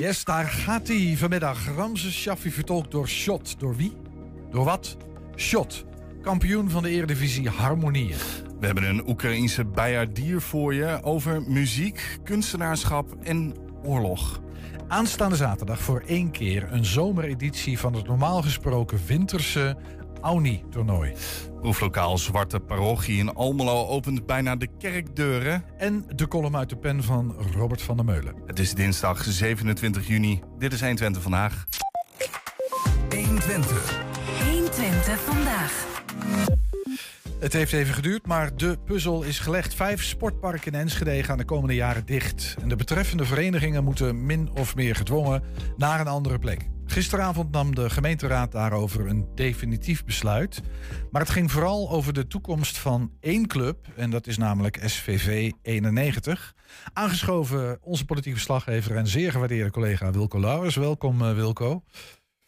Yes, daar gaat hij vanmiddag. Ramses Shaffi vertolkt door Shot. Door wie? Door wat? Shot. Kampioen van de Eredivisie Harmonieën. We hebben een Oekraïense bijaardier voor je over muziek, kunstenaarschap en oorlog. Aanstaande zaterdag voor één keer een zomereditie van het normaal gesproken winterse Auni-toernooi. Proeflokaal Zwarte Parochie in Almelo opent bijna de kerkdeuren. En de column uit de pen van Robert van der Meulen. Het is dinsdag 27 juni. Dit is 120 vandaag. 120. 120 vandaag. Het heeft even geduurd, maar de puzzel is gelegd. Vijf sportparken in Enschede gaan de komende jaren dicht. En de betreffende verenigingen moeten min of meer gedwongen naar een andere plek. Gisteravond nam de gemeenteraad daarover een definitief besluit. Maar het ging vooral over de toekomst van één club. En dat is namelijk SVV 91. Aangeschoven onze politieke verslaggever en zeer gewaardeerde collega Wilco Lauwers. Welkom uh, Wilco.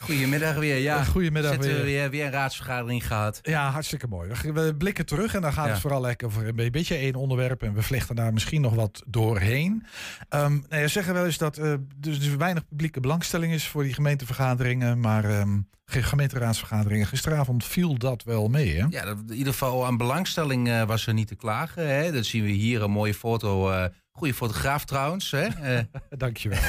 Goedemiddag weer, ja. Goedemiddag Zitten weer. We weer. Weer een raadsvergadering gehad. Ja, hartstikke mooi. We blikken terug en dan gaat Ja. het vooral lekker over een beetje één onderwerp. En we vlechten daar misschien nog wat doorheen. Ehm nou ja, zeggen wel eens dat eh dus er weinig publieke belangstelling is voor die gemeentevergaderingen. Maar ge- gemeenteraadsvergaderingen, gisteravond viel dat wel mee. Hè? Ja, dat- in ieder geval aan belangstelling eh, was er niet te klagen. Hè? Dat zien we hier, een mooie foto. eh goede fotograaf trouwens. Hè? Eh, Dankjewel.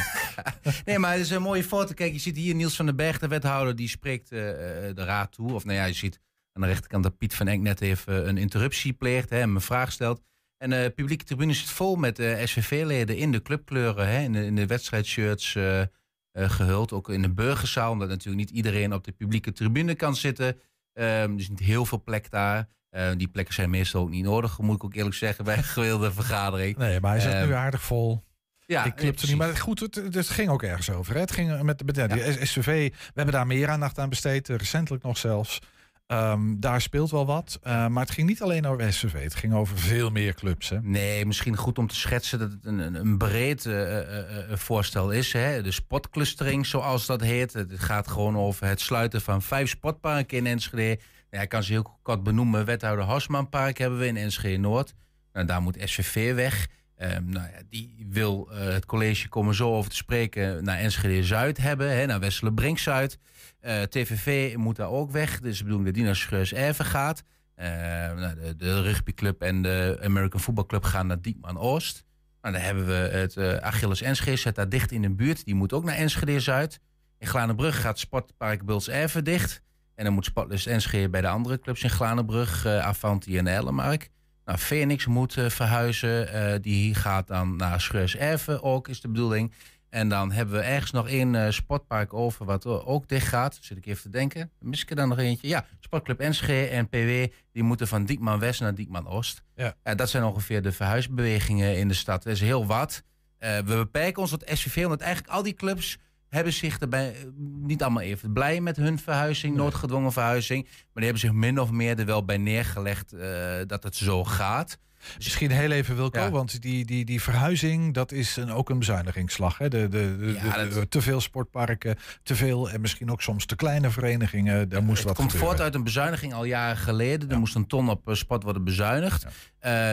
nee, maar het is een mooie foto. Kijk, je ziet hier Niels van den Berg, de wethouder, die spreekt eh, eh, de raad toe. Of nou ja, je ziet aan de rechterkant dat Piet van Enk net even een interruptie pleegt hè, en een vraag stelt. En de publieke tribune zit vol met SVV-leden in de clubkleuren, hè, in de, in de wedstrijdshirts eh, eh, gehuld. Ook in de burgerzaal, omdat natuurlijk niet iedereen op de publieke tribune kan zitten. Ehm dus niet heel veel plek daar. Eh, die plekken zijn meestal ook niet nodig, moet ik ook eerlijk zeggen, bij een gewilde vergadering. Nee, maar hij zit Ehm, nu aardig vol. Ja, ik klipte niet. Maar goed, het, het ging ook ergens over. Hè? Het ging met, met ja, die SVV. We hebben daar meer aandacht aan besteed. eh, Recentelijk nog zelfs. Ehm, daar speelt wel wat. Eh, maar het ging niet alleen over SVV. Het ging over veel meer clubs. Hè? Nee, misschien goed om te schetsen dat het een, een, een breed eh, eh, eh, voorstel is. Hè? De spotclustering, zoals dat heet. Het gaat gewoon over het sluiten van vijf spotparken in Enschede. Ja, ik kan ze heel kort benoemen. Wethouder Hosmanpark hebben we in Enschede Noord. Nou, daar moet SVV weg. Ehm, nou ja, die wil eh, het college komen zo over te spreken naar Enschede Zuid hebben, hè, naar Wesselen Brink Zuid. Eh, TVV moet daar ook weg. Dus de bedoeling dat die naar Erven gaat. Eh, nou, de, de rugbyclub en de American Football Club gaan naar Diekman Oost. Nou, dan hebben we het Achilles Enschede, zit daar dicht in de buurt. Die moet ook naar Enschede Zuid. In Glanenbrug gaat Sportpark Buls Erven dicht. En dan moet Sportlust Enschede bij de andere clubs in Glanenbrug, eh Avanti en Ellemark. Nou, Phoenix moet eh, verhuizen. eh, die gaat dan naar Schreus Erven ook, is de bedoeling. En dan hebben we ergens nog één sportpark over, wat ook dicht gaat. Zit ik even te denken. Mis ik er dan nog eentje? Ja, Sportclub Enschede en PW, die moeten van Diekman West naar Diekman Oost. Ja. Dat zijn ongeveer de verhuisbewegingen in de stad. Dat is heel wat. We beperken ons tot SVV, omdat eigenlijk al die clubs hebben zich erbij eh, niet allemaal even blij met hun verhuizing, noodgedwongen verhuizing. Maar die hebben zich min of meer er wel bij neergelegd eh, dat het zo gaat. Misschien heel even Wilco, Ja. want die, die, die verhuizing, dat is een, ook een bezuinigingsslag. Hè? De, de, de, Ja, de- dat- de- te veel sportparken, te veel en misschien ook soms te kleine verenigingen. Daar moest het wat komt gebeuren. voort uit een bezuiniging al jaren geleden. Er moest een ton op eh, sport worden bezuinigd.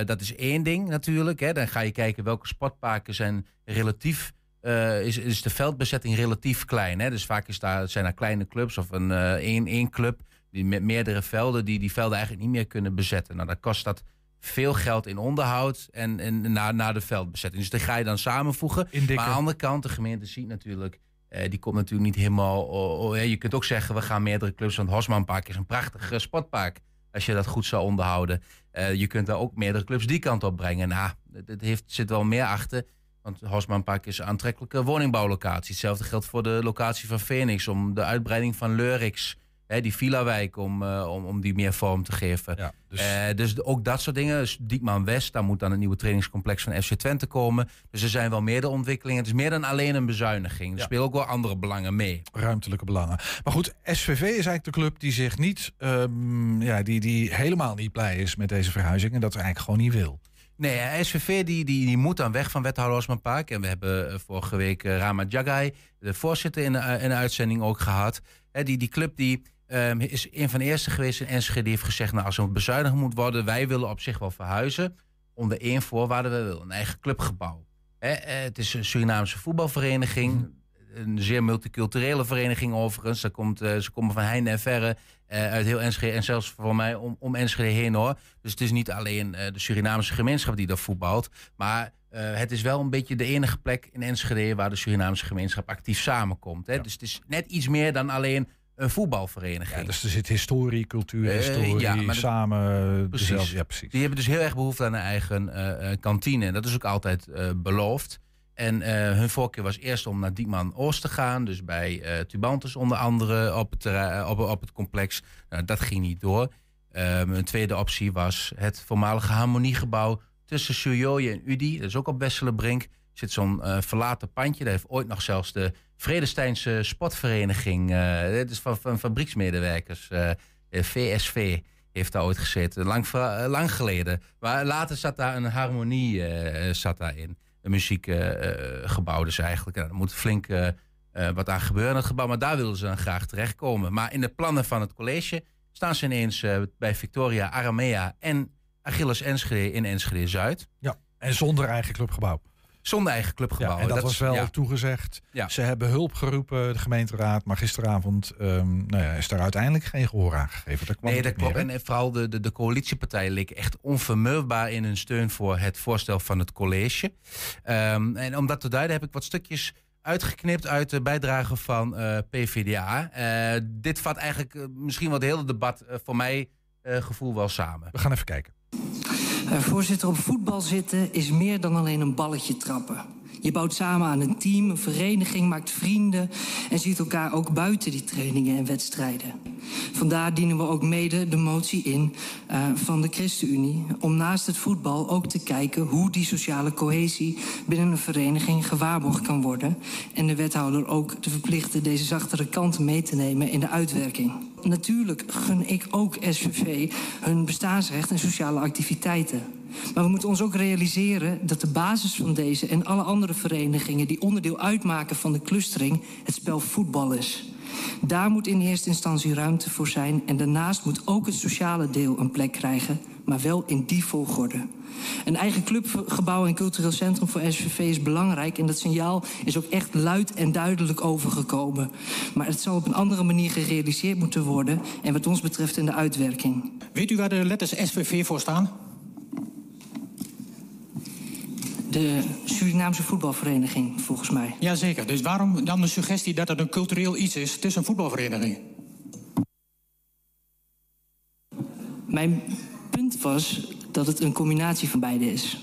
Dat is één ding natuurlijk. Hè. Dan ga je kijken welke sportparken zijn relatief. Eh, is, is de veldbezetting relatief klein. Hè? Dus vaak is daar, zijn er kleine clubs of een eh, één, één club die met meerdere velden die die velden eigenlijk niet meer kunnen bezetten. Nou, dan kost dat veel geld in onderhoud en, en na, na de veldbezetting. Dus die ga je dan samenvoegen. Maar aan de andere kant, de gemeente ziet natuurlijk, eh, die komt natuurlijk niet helemaal. oh, oh, je kunt ook zeggen, we gaan meerdere clubs, want Hosmanpark is een prachtig sportpark. Als je dat goed zou onderhouden. Je kunt daar ook meerdere clubs die kant op brengen. Nou, het heeft, zit wel meer achter. Want Hosmanpark is een aantrekkelijke woningbouwlocatie. Hetzelfde geldt voor de locatie van Phoenix. Om de uitbreiding van Leurix, hè, die villa-wijk, om, eh, om, om die meer vorm te geven. Ja, dus, Eh, dus ook dat soort dingen. Dus Diekman West, daar moet dan een nieuwe trainingscomplex van FC Twente komen. Dus er zijn wel meerdere ontwikkelingen. Het is meer dan alleen een bezuiniging. Er Ja. spelen ook wel andere belangen mee. ruimtelijke belangen. Maar goed, SVV is eigenlijk de club die zich niet, ehm, ja, die, die helemaal niet blij is met deze verhuizing en dat eigenlijk gewoon niet wil. Nee, eh, SVV die, die, die moet dan weg van wethouder Park. En we hebben eh, vorige week eh, Rama Jagai, de voorzitter, in de uitzending ook gehad. Die, die club die, ehm, is een van de eerste geweest in Enschede. Die heeft gezegd, nou, als er bezuinigd moet worden... wij willen op zich wel verhuizen. Onder één voorwaarde, we willen een eigen clubgebouw. Het is een Surinaamse voetbalvereniging. Een zeer multiculturele vereniging overigens. Daar komt, ze komen van heinde en verre uit heel Enschede en zelfs voor mij om, om Enschede heen hoor. Dus het is niet alleen de Surinaamse gemeenschap die daar voetbalt. Maar het is wel een beetje de enige plek in Enschede waar de Surinaamse gemeenschap actief samenkomt. Hè? Dus het is net iets meer dan alleen een voetbalvereniging. Ja, dus er zit historie, cultuur, uh, historie, ja, samen. Precies. ja, precies. Die hebben dus heel erg behoefte aan een eigen uh, kantine. En dat is ook altijd beloofd. En hun voorkeur was eerst om naar Diekman Oost te gaan. Dus bij Tubantus onder andere op het, op, op het complex. Nou, dat ging niet door. Um, een tweede optie was het voormalige harmoniegebouw tussen Sujoje en Udi. Dat is ook op Wesselenbrink. Zit zo'n verlaten pandje. Daar heeft ooit nog zelfs de Vredesteinse sportvereniging. Dit is van, van fabrieksmedewerkers. VSV eh, heeft daar ooit gezeten. Lang, lang geleden. Maar later zat daar een harmonie zat daar in. Muziekgebouw dus eigenlijk. er moet flink wat aan gebeuren in het gebouw. Maar daar wilden ze dan graag terechtkomen. Maar in de plannen van het college staan ze ineens bij Victoria Aramea en Achilles Enschede in Enschede-Zuid. Ja, en zonder eigen clubgebouw. Zonder eigen clubgebouw. Ja, en dat, was wel toegezegd. Ze hebben hulp geroepen, de gemeenteraad. Maar gisteravond um, nou ja, is daar uiteindelijk geen gehoor aan gegeven. Dat nee, dat klopt. En vooral de, de, de coalitiepartijen leken echt onvermurbaar in hun steun voor het voorstel van het college. Um, en om dat te duiden heb ik wat stukjes uitgeknipt uit de bijdrage van uh, eh, PVDA. Uh, eh, dit vat eigenlijk uh, misschien wel het hele debat voor mij gevoel wel samen. We gaan even kijken. Uh, voorzitter, op voetbal zitten is meer dan alleen een balletje trappen. Je bouwt samen aan een team, een vereniging, maakt vrienden en ziet elkaar ook buiten die trainingen en wedstrijden. Vandaar dienen we ook mede de motie in uh, van de ChristenUnie om naast het voetbal ook te kijken hoe die sociale cohesie binnen een vereniging gewaarborgd kan worden en de wethouder ook te verplichten deze zachtere kant mee te nemen in de uitwerking. Natuurlijk gun ik ook SVV hun bestaansrecht en sociale activiteiten. Maar we moeten ons ook realiseren dat de basis van deze en alle andere verenigingen die onderdeel uitmaken van de clustering het spel voetbal is. Daar moet in eerste instantie ruimte voor zijn en daarnaast moet ook het sociale deel een plek krijgen, maar wel in die volgorde. Een eigen clubgebouw en cultureel centrum voor SVV is belangrijk en dat signaal is ook echt luid en duidelijk overgekomen. Maar het zal op een andere manier gerealiseerd moeten worden en wat ons betreft in de uitwerking. Weet u waar de letters SVV voor staan? De Surinaamse voetbalvereniging, volgens mij. Jazeker. Dus waarom dan de suggestie dat het een cultureel iets is tussen een voetbalvereniging? Mijn punt was dat het een combinatie van beide is.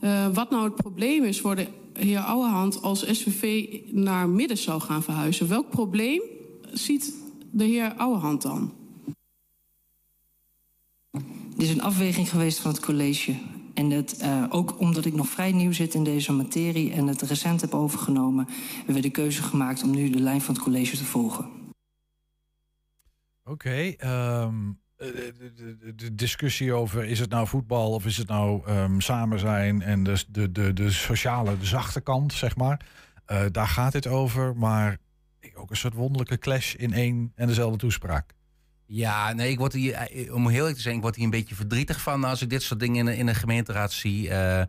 Uh, wat nou het probleem is voor de heer Ouwehand als SVV naar midden zou gaan verhuizen? Welk probleem ziet de heer Ouwehand dan? Dit is een afweging geweest van het college. En het, uh, ook omdat ik nog vrij nieuw zit in deze materie en het recent heb overgenomen, hebben we de keuze gemaakt om nu de lijn van het college te volgen. Oké, ehm, de, de, de, discussie over is het nou voetbal of is het nou um, samen zijn en de, de, de, de sociale, de zachte kant, zeg maar. Uh, daar gaat het over, maar ook een soort wonderlijke clash in één en dezelfde toespraak. Ja, nee, ik word hier, eh, om heel eerlijk te zijn, ik word hier een beetje verdrietig van als ik dit soort dingen in, een, in een gemeenteraad zie. Uh,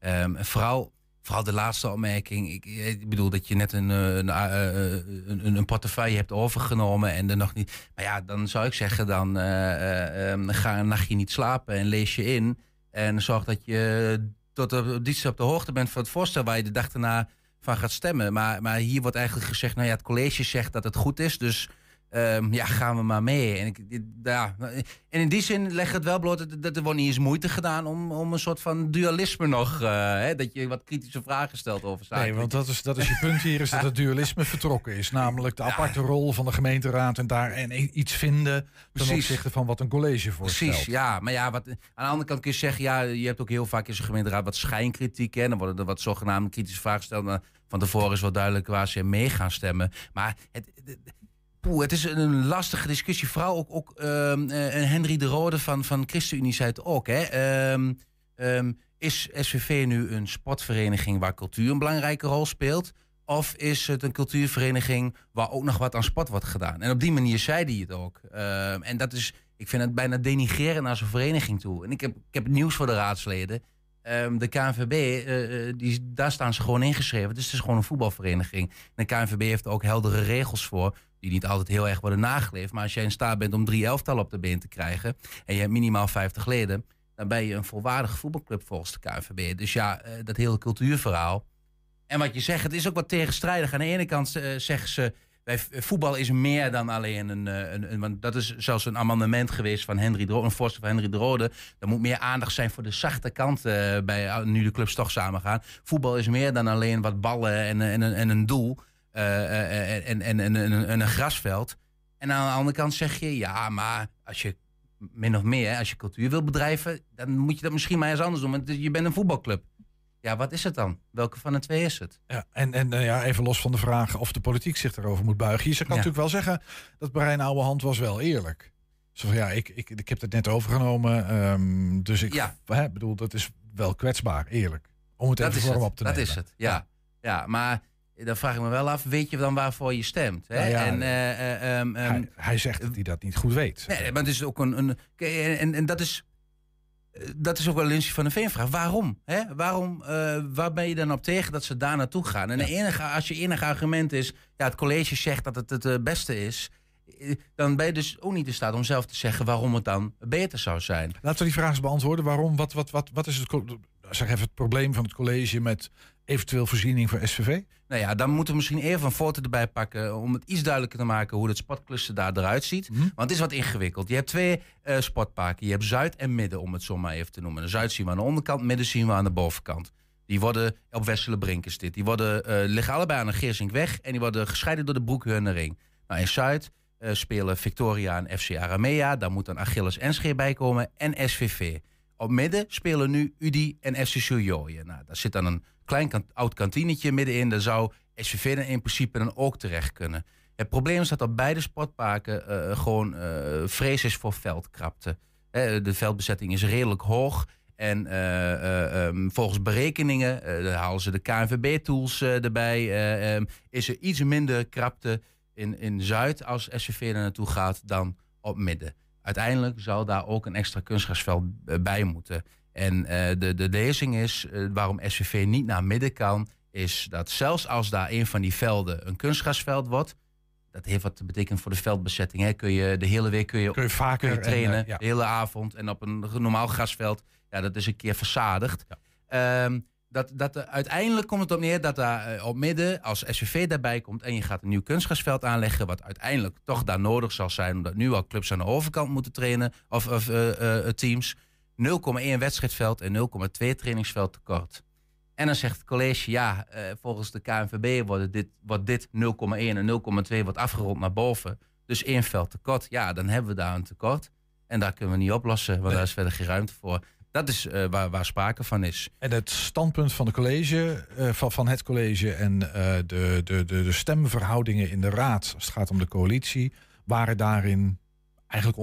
um, vooral, vooral de laatste opmerking. Ik, ik, bedoel dat je net een, eh, een, een, een, portefeuille hebt overgenomen en er nog niet. Maar ja, dan zou ik zeggen, dan um, ga een nachtje niet slapen en lees je in. En zorg dat je tot op, die op de hoogte bent van het voorstel waar je de dag daarna van gaat stemmen. Maar, maar hier wordt eigenlijk gezegd, nou ja, het college zegt dat het goed is, dus Um, ja, gaan we maar mee. En, ik, ja, en in die zin leg het wel bloot dat, er wordt niet eens moeite gedaan om, om een soort van dualisme nog. Uh, hè, dat je wat kritische vragen stelt over zaken. Nee, want dat is, dat is je punt hier, is dat het dualisme vertrokken is. Namelijk de aparte rol van de gemeenteraad en daar en iets vinden ten opzichte van wat een college voorstelt. Precies, ja. Maar ja, wat, aan de andere kant kun je zeggen, ja, je hebt ook heel vaak in zo'n gemeenteraad wat schijnkritiek. Hè, dan worden er wat zogenaamde kritische vragen gesteld. Maar van tevoren is wel duidelijk waar ze mee gaan stemmen. Maar het Poeh, het is een lastige discussie. Vooral ook, ook um, Henry de Rode van, van ChristenUnie zei het ook. Hè? Ehm, ehm, is SVV nu een sportvereniging waar cultuur een belangrijke rol speelt? Of is het een cultuurvereniging waar ook nog wat aan sport wordt gedaan? En op die manier zei hij het ook. en dat is, ik vind het bijna denigreren naar zo'n vereniging toe. En ik heb, ik heb nieuws voor de raadsleden. de KNVB, eh, eh, die, daar staan ze gewoon ingeschreven. Dus het is gewoon een voetbalvereniging. En de KNVB heeft er ook heldere regels voor, die niet altijd heel erg worden nageleefd. Maar als jij in staat bent om drie elftallen op de been te krijgen en je hebt minimaal 50 leden, dan ben je een volwaardige voetbalclub volgens de KNVB. Dus ja, eh, dat hele cultuurverhaal. En wat je zegt, het is ook wat tegenstrijdig. Aan de ene kant eh, zeggen ze, wij, voetbal is meer dan alleen een, eh, een, een, Want dat is zelfs een amendement geweest van Henry de Rode, een voorstel van Henry de Rode. Er moet meer aandacht zijn voor de zachte kant bij, nu de clubs toch samen gaan. Voetbal is meer dan alleen wat ballen en, en, en, en een doel. En, en, en, en, en een grasveld. En aan de andere kant zeg je, ja, maar als je min of meer, als je cultuur wil bedrijven, dan moet je dat misschien maar eens anders doen. Want je bent een voetbalclub. Ja, wat is het dan? Welke van de twee is het? Ja, en en uh, ja, even los van de vraag of de politiek zich daarover moet buigen. Je kan ja. natuurlijk wel zeggen dat Brein Ouwehand was wel eerlijk. Zo van ja, ik, ik, ik heb het net overgenomen. Um, dus ik ja. hè, bedoel, dat is wel kwetsbaar, eerlijk. Om het dat even vorm op te dat nemen. Dat is het, ja. ja. maar dan vraag ik me wel af, weet je dan waarvoor je stemt? Hè? Nou ja, en, uh, um, um, hij, hij, zegt dat hij dat niet goed weet. Nee, maar het is ook een. een en, en dat is. Dat is ook wel Lindsay van de Veen vraag. Waarom? Hè? Waarom uh, waar ben je dan op tegen dat ze daar naartoe gaan? En ja. enige, als je enige argument is, ja, het college zegt dat het het uh, beste is, dan ben je dus ook niet in staat om zelf te zeggen waarom het dan beter zou zijn. Laten we die vraag eens beantwoorden. Waarom? Wat, wat, wat, wat is het, zeg even het probleem van het college met eventueel voorziening voor SVV? Nou ja, dan moeten we misschien even een foto erbij pakken om het iets duidelijker te maken hoe het sportcluster daar eruit ziet. Mhm. Want het is wat ingewikkeld. Je hebt twee uh, sportparken. Je hebt Zuid en Midden, om het zo maar even te noemen. De Zuid zien we aan de onderkant, Midden zien we aan de bovenkant. Die worden op Westerlebrink is dit. Die worden, uh, liggen allebei aan de Geersinkweg en die worden gescheiden door de Broekheunerring. Nou, in Zuid uh, spelen Victoria en FC Aramea. Daar moet dan Achilles Enschede bij komen en SVV. Op midden spelen nu UDI en FC Sojoje. Nou, daar zit dan een klein oud kantinetje middenin. Daar zou SVV dan in principe dan ook terecht kunnen. Het probleem is dat op beide sportparken uh, gewoon uh, vrees is voor veldkrapte. Uh, de veldbezetting is redelijk hoog. En um, volgens berekeningen, halen ze de KNVB-tools erbij, um, is er iets minder krapte in, in Zuid als SVV er naartoe gaat dan op midden. Uiteindelijk zal daar ook een extra kunstgrasveld bij moeten. En uh, de, de lezing is uh, waarom SVV niet naar midden kan, is dat zelfs als daar een van die velden een kunstgrasveld wordt, dat heeft wat te betekenen voor de veldbezetting. Hè. Kun je, de hele week kun je, kun je vaker kun je trainen, en, uh, ja. de hele avond. En op een normaal grasveld, ja, dat is een keer verzadigd. Ja. Um, dat, dat, uiteindelijk komt het op neer dat daar op midden, als SVV daarbij komt en je gaat een nieuw kunstgrasveld aanleggen, wat uiteindelijk toch daar nodig zal zijn, omdat nu al clubs aan de overkant moeten trainen, of, of teams. 0,1 wedstrijdveld en 0,2 trainingsveld tekort. En dan zegt het college, ja, uh, volgens de KNVB wordt dit, wordt dit 0,1 en 0,2 wordt afgerond naar boven. Dus één veld tekort. Ja, dan hebben we daar een tekort. En daar kunnen we niet oplossen, want nee. daar is verder geen ruimte voor. Dat is uh, waar, waar, sprake van is. En het standpunt van, de college, uh, van, van het college en de, de, de, de stemverhoudingen in de raad, als het gaat om de coalitie, waren daarin eigenlijk.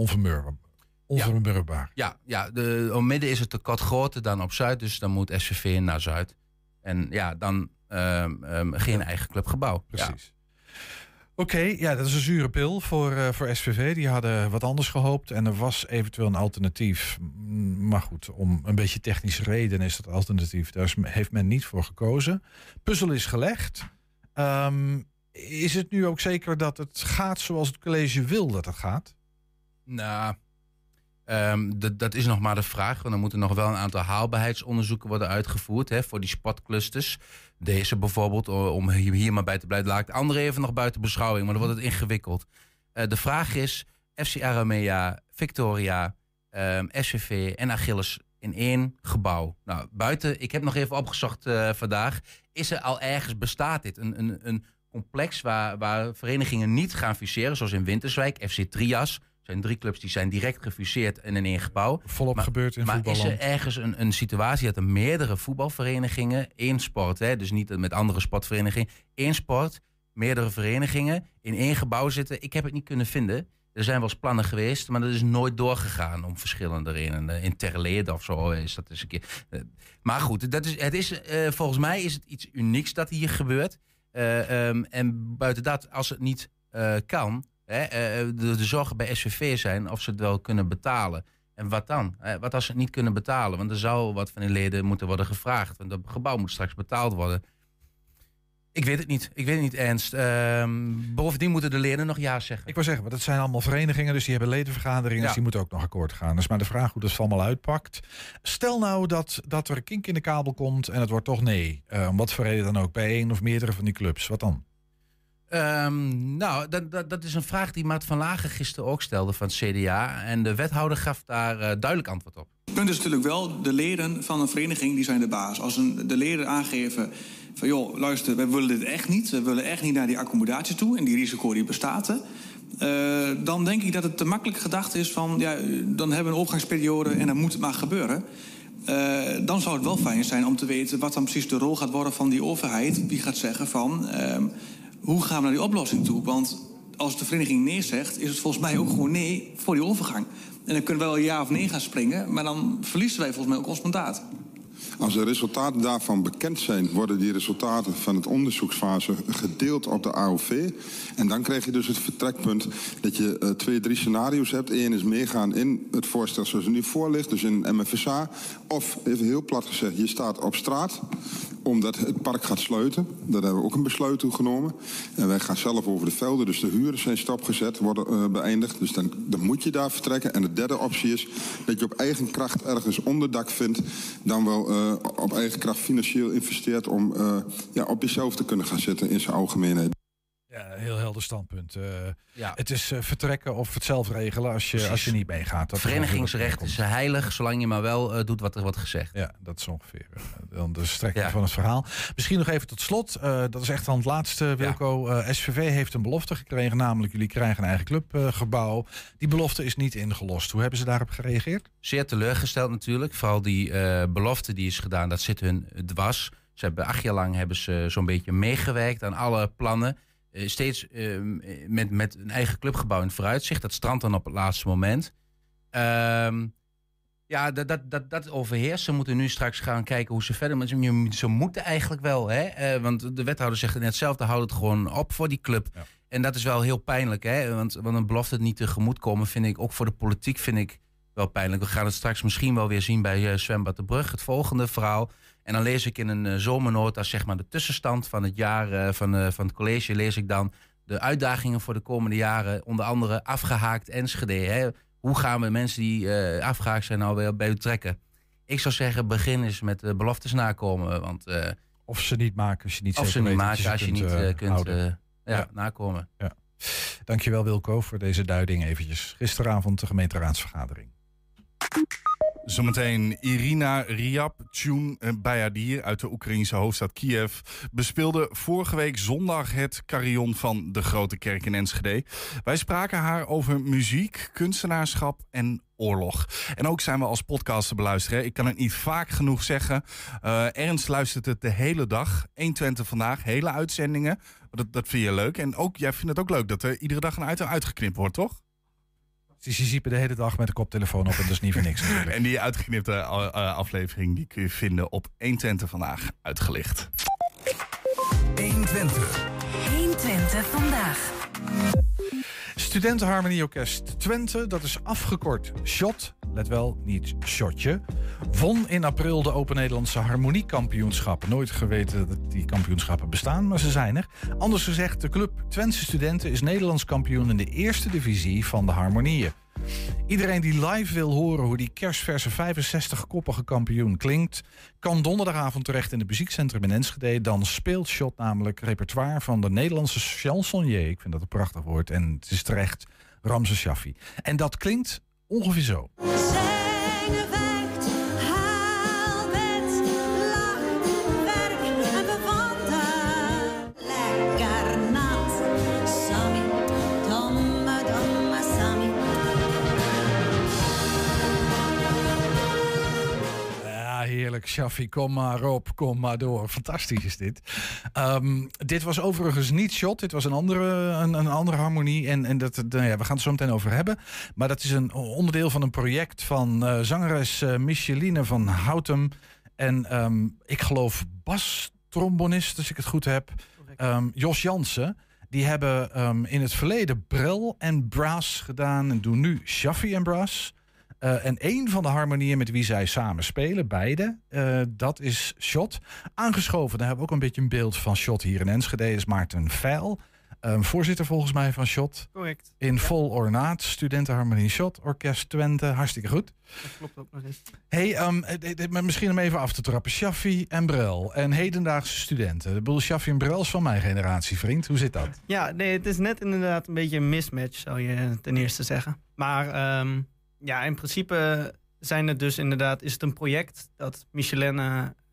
Onvermurwbaar. Ja, ja de, op midden is het tekort groter dan op Zuid. Dus dan moet SVV naar Zuid. En ja, dan um, um, geen eigen clubgebouw. Precies. Ja. Oké, ja, dat is een zure pil voor, uh, voor SVV. Die hadden wat anders gehoopt. En er was eventueel een alternatief. Maar goed, om een beetje technische redenen is dat alternatief. Daar is, heeft men niet voor gekozen. Puzzel is gelegd. Um, is het nu ook zeker dat het gaat zoals het college wil dat het gaat? Nou, Um, dat, is nog maar de vraag. Want dan moeten nog wel een aantal haalbaarheidsonderzoeken worden uitgevoerd hè, voor die spotclusters. Deze bijvoorbeeld, om hier maar bij te blijven. Laat ik de andere even nog buiten beschouwing, maar dan wordt het ingewikkeld. Uh, de vraag is: FC Aramea, Victoria, um, SVV en Achilles in één gebouw. Nou, buiten, ik heb nog even opgezocht uh, vandaag. Is er al ergens bestaat dit? Een, een, een complex waar, waar verenigingen niet gaan fuseren, zoals in Winterswijk, FC Trias zijn drie clubs die zijn direct gefuseerd in een één gebouw. Volop maar, gebeurd in maar is er ergens een, een situatie dat er meerdere voetbalverenigingen, één sport, hè, dus niet met andere sportverenigingen, één sport, meerdere verenigingen in één gebouw zitten? Ik heb het niet kunnen vinden. Er zijn wel eens plannen geweest, maar dat is nooit doorgegaan om verschillende redenen. In Terleerde of zo is dat eens een keer. Maar goed, dat is, het is, uh, volgens mij is het iets unieks dat hier gebeurt. Uh, um, en buiten dat, als het niet uh, kan, Hè, de, de zorgen bij SVV zijn of ze het wel kunnen betalen. En wat dan? Eh, wat als ze het niet kunnen betalen? Want er zou wat van die leden moeten worden gevraagd. Want het gebouw moet straks betaald worden. Ik weet het niet. Ik weet het niet, Ernst. Ehm, bovendien moeten de leden nog ja zeggen. Ik wil zeggen, want het zijn allemaal verenigingen, dus die hebben ledenvergaderingen, Ja. dus die moeten ook nog akkoord gaan. Dus maar de vraag hoe dat allemaal uitpakt. Stel nou dat, dat er een kink in de kabel komt en het wordt toch nee. Eh, om wat voor reden dan ook, bij één of meerdere van die clubs. Wat dan? Ehm, nou, dat, dat, dat is een vraag die Maat van Lagen gisteren ook stelde van het CDA. En de wethouder gaf daar eh, duidelijk antwoord op. Het punt is natuurlijk wel, de leden van een vereniging die zijn de baas. Als een, de leden aangeven van joh, luister, wij willen dit echt niet. We willen echt niet naar die accommodatie toe en die risico die bestaat eh, dan denk ik dat het te makkelijk gedacht is van ja, dan hebben we een overgangsperiode en dan moet maar gebeuren. Eh, dan zou het wel fijn zijn om te weten wat dan precies de rol gaat worden van die overheid. Die gaat zeggen van ehm, hoe gaan we naar die oplossing toe? Want als de vereniging nee zegt, is het volgens mij ook gewoon nee voor die overgang. En dan kunnen we wel ja of nee gaan springen, maar dan verliezen wij volgens mij ook ons mandaat. Als de resultaten daarvan bekend zijn, worden die resultaten van het onderzoeksfase gedeeld op de AOV. En dan krijg je dus het vertrekpunt dat je eh, twee, drie scenario's hebt. Eén is meegaan in het voorstel zoals het nu voor ligt, dus in MFSA. Of, even heel plat gezegd, je staat op straat omdat het park gaat sluiten. Daar hebben we ook een besluit toe genomen. En wij gaan zelf over de velden, dus de huren zijn stopgezet, worden eh, beëindigd. Dus dan, dan moet je daar vertrekken. En de derde optie is dat je op eigen kracht ergens onderdak vindt, dan wel op eigen kracht financieel investeert om eh, ja, op jezelf te kunnen gaan zitten in zijn algemeenheid. Ja, heel helder standpunt. Eh, Ja. Het is eh, vertrekken of het zelf regelen als je, Precies. als je niet meegaat. Verenigingsrecht is heilig, zolang je maar wel eh, doet wat er wordt gezegd. Ja, dat is ongeveer dan de strekking Ja. van het verhaal. Misschien nog even tot slot. dat is echt dan het laatste, Wilco. SVV heeft een belofte gekregen, namelijk jullie krijgen een eigen clubgebouw. Die belofte is niet ingelost. Hoe hebben ze daarop gereageerd? Zeer teleurgesteld natuurlijk. Vooral die belofte die is gedaan, dat zit hun dwars. Ze hebben acht jaar lang hebben ze zo'n beetje meegewerkt aan alle plannen. Eh, steeds eh, met, met een eigen clubgebouw in het vooruitzicht. Dat strandt dan op het laatste moment. Ehm, ja, dat, dat, dat, dat overheerst. Ze moeten nu straks gaan kijken hoe ze verder... Maar ze, ze moeten eigenlijk wel, hè? Eh, want de wethouder zegt net zelf... dan houdt het gewoon op voor die club. Ja. En dat is wel heel pijnlijk, hè? Want, want een belofte het niet tegemoet komen... vind ik ook voor de politiek vind ik wel pijnlijk. We gaan het straks misschien wel weer zien bij eh, Zwembad de Brug. Het volgende verhaal. En dan lees ik in een uh, zomernota, zeg maar de tussenstand van het jaar uh, van, van het college... lees ik dan de uitdagingen voor de komende jaren... onder andere afgehaakt Enschede, hè? Hoe gaan we mensen die afgehaakt zijn nou weer bij u trekken? Ik zou zeggen, begin eens met uh, beloftes nakomen. Want, of ze niet maken als je niet of ze niet maken als je kunt, niet kunt ja, nakomen. Ja. Dankjewel Wilco voor deze duiding eventjes. Gisteravond de gemeenteraadsvergadering. Zometeen Irina Ryabchun Bayadier uit de Oekraïnse hoofdstad Kiev bespeelde vorige week zondag het carillon van de Grote Kerk in Enschede. Wij spraken haar over muziek, kunstenaarschap en oorlog. En ook zijn we als podcast te beluisteren. Ik kan het niet vaak genoeg zeggen. Uh, Ernst luistert het de hele dag. 120 vandaag, hele uitzendingen. Dat, dat vind je leuk. En ook, jij vindt het ook leuk dat er iedere dag een item uitgeknipt wordt, toch? Ze ziepen de hele dag met de koptelefoon op en dat is niet voor niks natuurlijk. en die uitgeknipte uh, aflevering die kun je vinden op 120 vandaag uitgelicht. 120. 120 vandaag. Studentenharmonieorkest Twente, dat is afgekort SHOT, let wel, niet shotje, won in april de Open Nederlandse Harmoniekampioenschappen. Nooit geweten dat die kampioenschappen bestaan, maar ze zijn er. Anders gezegd, de club Twentse Studenten is Nederlands kampioen in de eerste divisie van de harmonieën. Iedereen die live wil horen hoe die kerstverse 65-koppige kampioen klinkt, kan donderdagavond terecht in het muziekcentrum in Enschede. Dan speelt Shot namelijk repertoire van de Nederlandse chansonnier. Ik vind dat een prachtig woord. En het is terecht Ramse Shaffi. En dat klinkt ongeveer zo. Heerlijk. Shaffi, kom maar op, kom maar door. Fantastisch is dit. Um, dit was overigens niet Shot. Dit was een andere, een, een andere harmonie. En, en dat, de, ja, we gaan het zo meteen over hebben. Maar dat is een onderdeel van een project van uh, zangeres uh, Micheline van Houtem. En um, ik geloof bas-trombonist, als ik het goed heb. Um, Jos Jansen. Die hebben in het verleden Brel en Brass gedaan. En doen nu Shaffi en Brass. Eh, en één van de harmonieën met wie zij samen spelen, beide, eh, dat is Shot. Aangeschoven, daar hebben we ook een beetje een beeld van Shot hier in Enschede, is Maarten Veil. Um, voorzitter volgens mij van Shot. Correct. In vol ornaat, studentenharmonie Shot, orkest Twente, hartstikke goed. Dat klopt ook nog eens. Hey, um, misschien om even af te trappen. Shaffi en Brel en hedendaagse studenten. De boel Shaffi en Brel is van mijn generatie, vriend. Hoe zit dat? Ja, nee, het is net inderdaad een beetje een mismatch, zou je ten eerste zeggen. Maar um, ja, in principe zijn het dus inderdaad, is het een project dat Michelin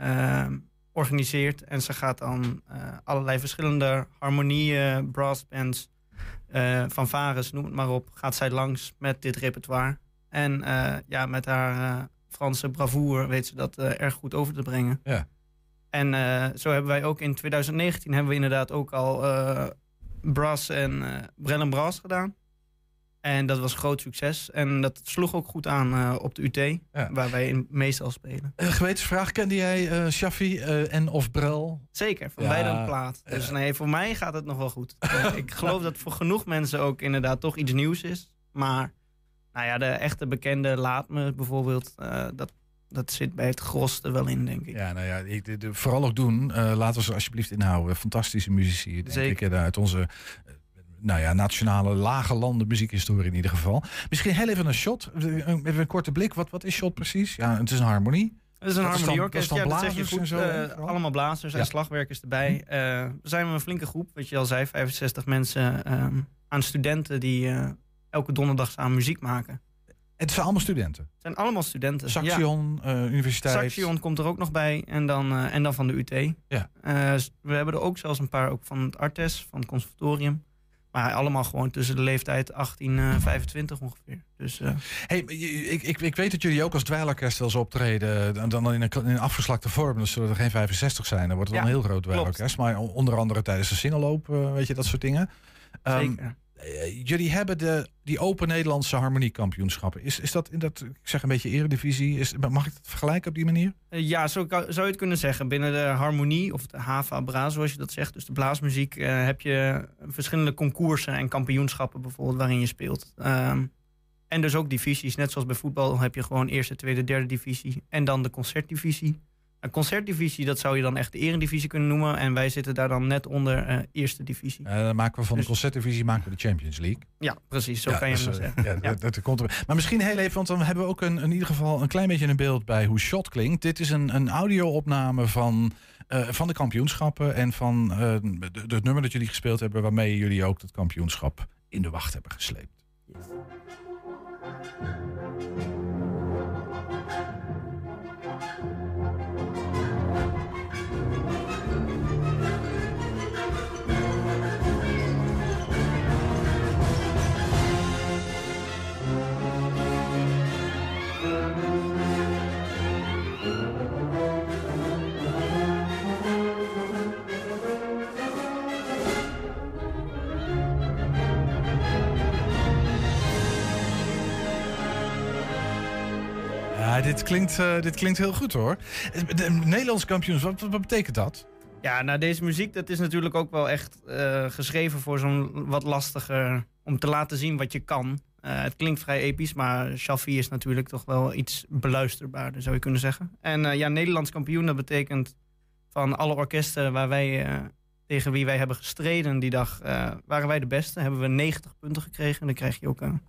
uh, organiseert. En ze gaat dan uh, allerlei verschillende harmonieën, brassbands, uh, fanfares, noem het maar op, gaat zij langs met dit repertoire. En uh, ja, met haar Franse bravoure weet ze dat erg goed over te brengen. Ja. En zo hebben wij ook in 2019 hebben we inderdaad ook al brass en Brel en Brass gedaan. En dat was groot succes. En dat sloeg ook goed aan uh, op de UT, ja. waar wij in meestal spelen. Uh, gewetensvraag, kende jij uh, Shaffi en of Brel? Zeker, van ja. beide een plaat. Dus nee, voor mij gaat het nog wel goed. ik geloof dat voor genoeg mensen ook inderdaad toch iets nieuws is. Maar nou ja, de echte bekende Laat Me bijvoorbeeld, dat, dat zit bij het groste wel in, denk ik. Ja, nou ja, ik, de, de, vooral ook doen. laten we ze alsjeblieft inhouden. Fantastische muzici, denk Zeker. ik, uit onze nou ja, nationale lage landen muziekhistorie in ieder geval. Misschien heel even een shot, even een korte blik. Wat, wat is shot precies? Ja, het is een harmonie. Het is een harmonieorkest. Ja, dat zeg je goed. Zo, uh, allemaal blazers en ja. slagwerkers erbij. Uh, we zijn een flinke groep, wat je al zei, 65 mensen um, aan studenten die uh, elke donderdag samen muziek maken. Het zijn allemaal studenten? Het zijn allemaal studenten. Saxion, ja. Universiteit. Saxion komt er ook nog bij en dan, en dan van de UT. Ja. we hebben er ook zelfs een paar ook van het Artes, van het conservatorium. Maar allemaal gewoon tussen de leeftijd 18 uh, 25 ongeveer. Dus, uh... hey, ik, ik, ik weet dat jullie ook als dweilorkest wel eens optreden. Dan, dan in, een, in een afgeslakte vorm. Dus zullen er geen 65 zijn. Dan wordt het ja, dan een heel groot dweilorkest. Maar onder andere tijdens de singelloop, uh, weet je, dat soort dingen. Um, Zeker. Jullie hebben de, die Open Nederlandse Harmoniekampioenschappen. Is, is dat in dat, ik zeg een beetje eredivisie, is, mag ik dat vergelijken op die manier? Uh, ja, zo zou je het kunnen zeggen. Binnen de harmonie, of de HVA Bra, zoals je dat zegt, dus de blaasmuziek, uh, heb je verschillende concoursen en kampioenschappen bijvoorbeeld waarin je speelt. Um, en dus ook divisies, net zoals bij voetbal heb je gewoon eerste, tweede, derde divisie en dan de concertdivisie. Een concertdivisie, dat zou je dan echt de eredivisie kunnen noemen. En wij zitten daar dan net onder uh, eerste divisie. Uh, dan maken we van dus, de concertdivisie maken we de Champions League. Ja, precies. Zo ja, kan je dus, hem zeggen. Ja, ja. Dat, dat komt er. Maar misschien heel even, want dan hebben we ook een, in ieder geval een klein beetje een beeld bij hoe shot klinkt. Dit is een, een audio-opname van, uh, van de kampioenschappen en van het nummer dat jullie gespeeld hebben, waarmee jullie ook dat kampioenschap in de wacht hebben gesleept. Yes. Dit klinkt, uh, dit klinkt heel goed hoor. De Nederlands kampioens, wat, wat, betekent dat? Ja, nou deze muziek dat is natuurlijk ook wel echt uh, geschreven voor zo'n wat lastiger... om te laten zien wat je kan. Uh, het klinkt vrij episch, maar Shaffi is natuurlijk toch wel iets beluisterbaarder, zou je kunnen zeggen. En ja, Nederlands kampioen, dat betekent van alle orkesten waar wij, tegen wie wij hebben gestreden die dag... waren wij de beste, hebben we 90 punten gekregen. En dan krijg je ook een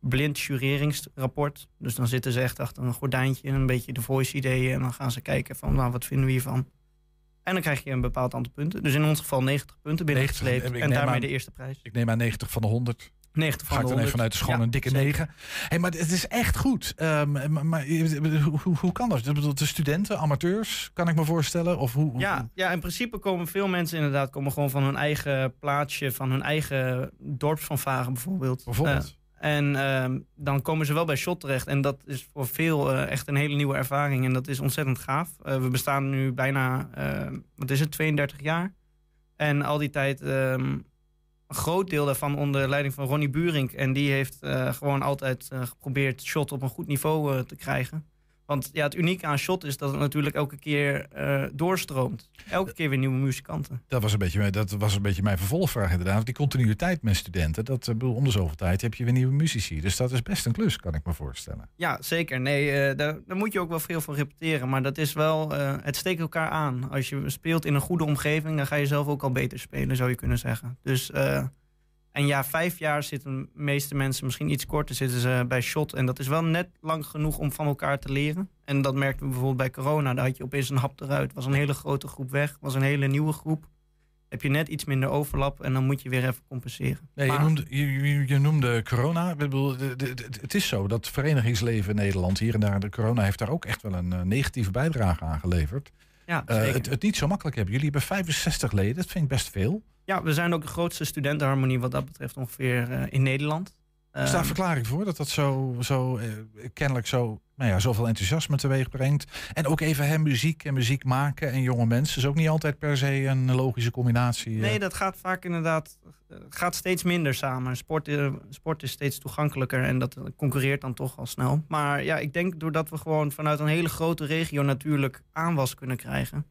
blind jureringsrapport. Dus dan zitten ze echt achter een gordijntje en een beetje de voice ideeën. En dan gaan ze kijken van, nou, wat vinden we hiervan? En dan krijg je een bepaald aantal punten. Dus in ons geval 90 punten binnengesleept. En daarmee aan, de eerste prijs. Ik neem aan 90 van de 100. 90 van Ga ik dan even vanuit de ja, een dikke zeker. 9. Hey, maar het is echt goed. Um, maar, maar hoe, hoe, kan dat? De studenten, amateurs, kan ik me voorstellen? Of hoe, ja, ja, in principe komen veel mensen inderdaad komen gewoon van hun eigen plaatsje, van hun eigen dorpsvanvaren bijvoorbeeld. Bijvoorbeeld. Uh, en uh, dan komen ze wel bij Shot terecht. En dat is voor veel uh, echt een hele nieuwe ervaring. En dat is ontzettend gaaf. Uh, we bestaan nu bijna, wat is het, 32 jaar. En al die tijd um, een groot deel daarvan onder leiding van Ronnie Burink. En die heeft gewoon altijd geprobeerd Shot op een goed niveau te krijgen. Want ja, het unieke aan Shot is dat het natuurlijk elke keer eh, doorstroomt. Elke keer weer nieuwe muzikanten. Dat was, een beetje, dat was een beetje mijn vervolgvraag inderdaad. Die continuïteit met studenten, dat eh, bedoel, om de zoveel tijd heb je weer nieuwe muzici. Dus dat is best een klus, kan ik me voorstellen. Ja, zeker. Nee, eh, daar, daar moet je ook wel veel van repeteren. Maar dat is wel, het steekt elkaar aan. Als je speelt in een goede omgeving, dan ga je zelf ook al beter spelen, zou je kunnen zeggen. Dus, en ja, vijf jaar zitten de meeste mensen, misschien iets korter, zitten ze bij Shot. En dat is wel net lang genoeg om van elkaar te leren. En dat merkten we bijvoorbeeld bij corona. Daar had je opeens een hap eruit. was een hele grote groep weg, was een hele nieuwe groep. Heb je net iets minder overlap en dan moet je weer even compenseren. Nee, je, noemde, je, je- je noemde corona. Ik bedoel, het is zo dat verenigingsleven in Nederland hier en daar, de corona heeft daar ook echt wel een eh, negatieve bijdrage aan geleverd. Ja, Eh, zeker. het, het niet zo makkelijk hebben. Jullie hebben 65 leden, dat vind ik best veel. Ja, we zijn ook de grootste studentenharmonie wat dat betreft ongeveer eh, in Nederland. Is daar Ehm, verklaring voor dat dat zo, zo eh, kennelijk zo, nou ja, zoveel enthousiasme teweeg brengt? En ook even hè, muziek en muziek maken en jonge mensen is ook niet altijd per se een logische combinatie. eh. Nee, dat gaat vaak inderdaad gaat steeds minder samen. Sport, eh, sport is steeds toegankelijker en dat concurreert dan toch al snel. Maar ja, ik denk doordat we gewoon vanuit een hele grote regio natuurlijk aanwas kunnen krijgen,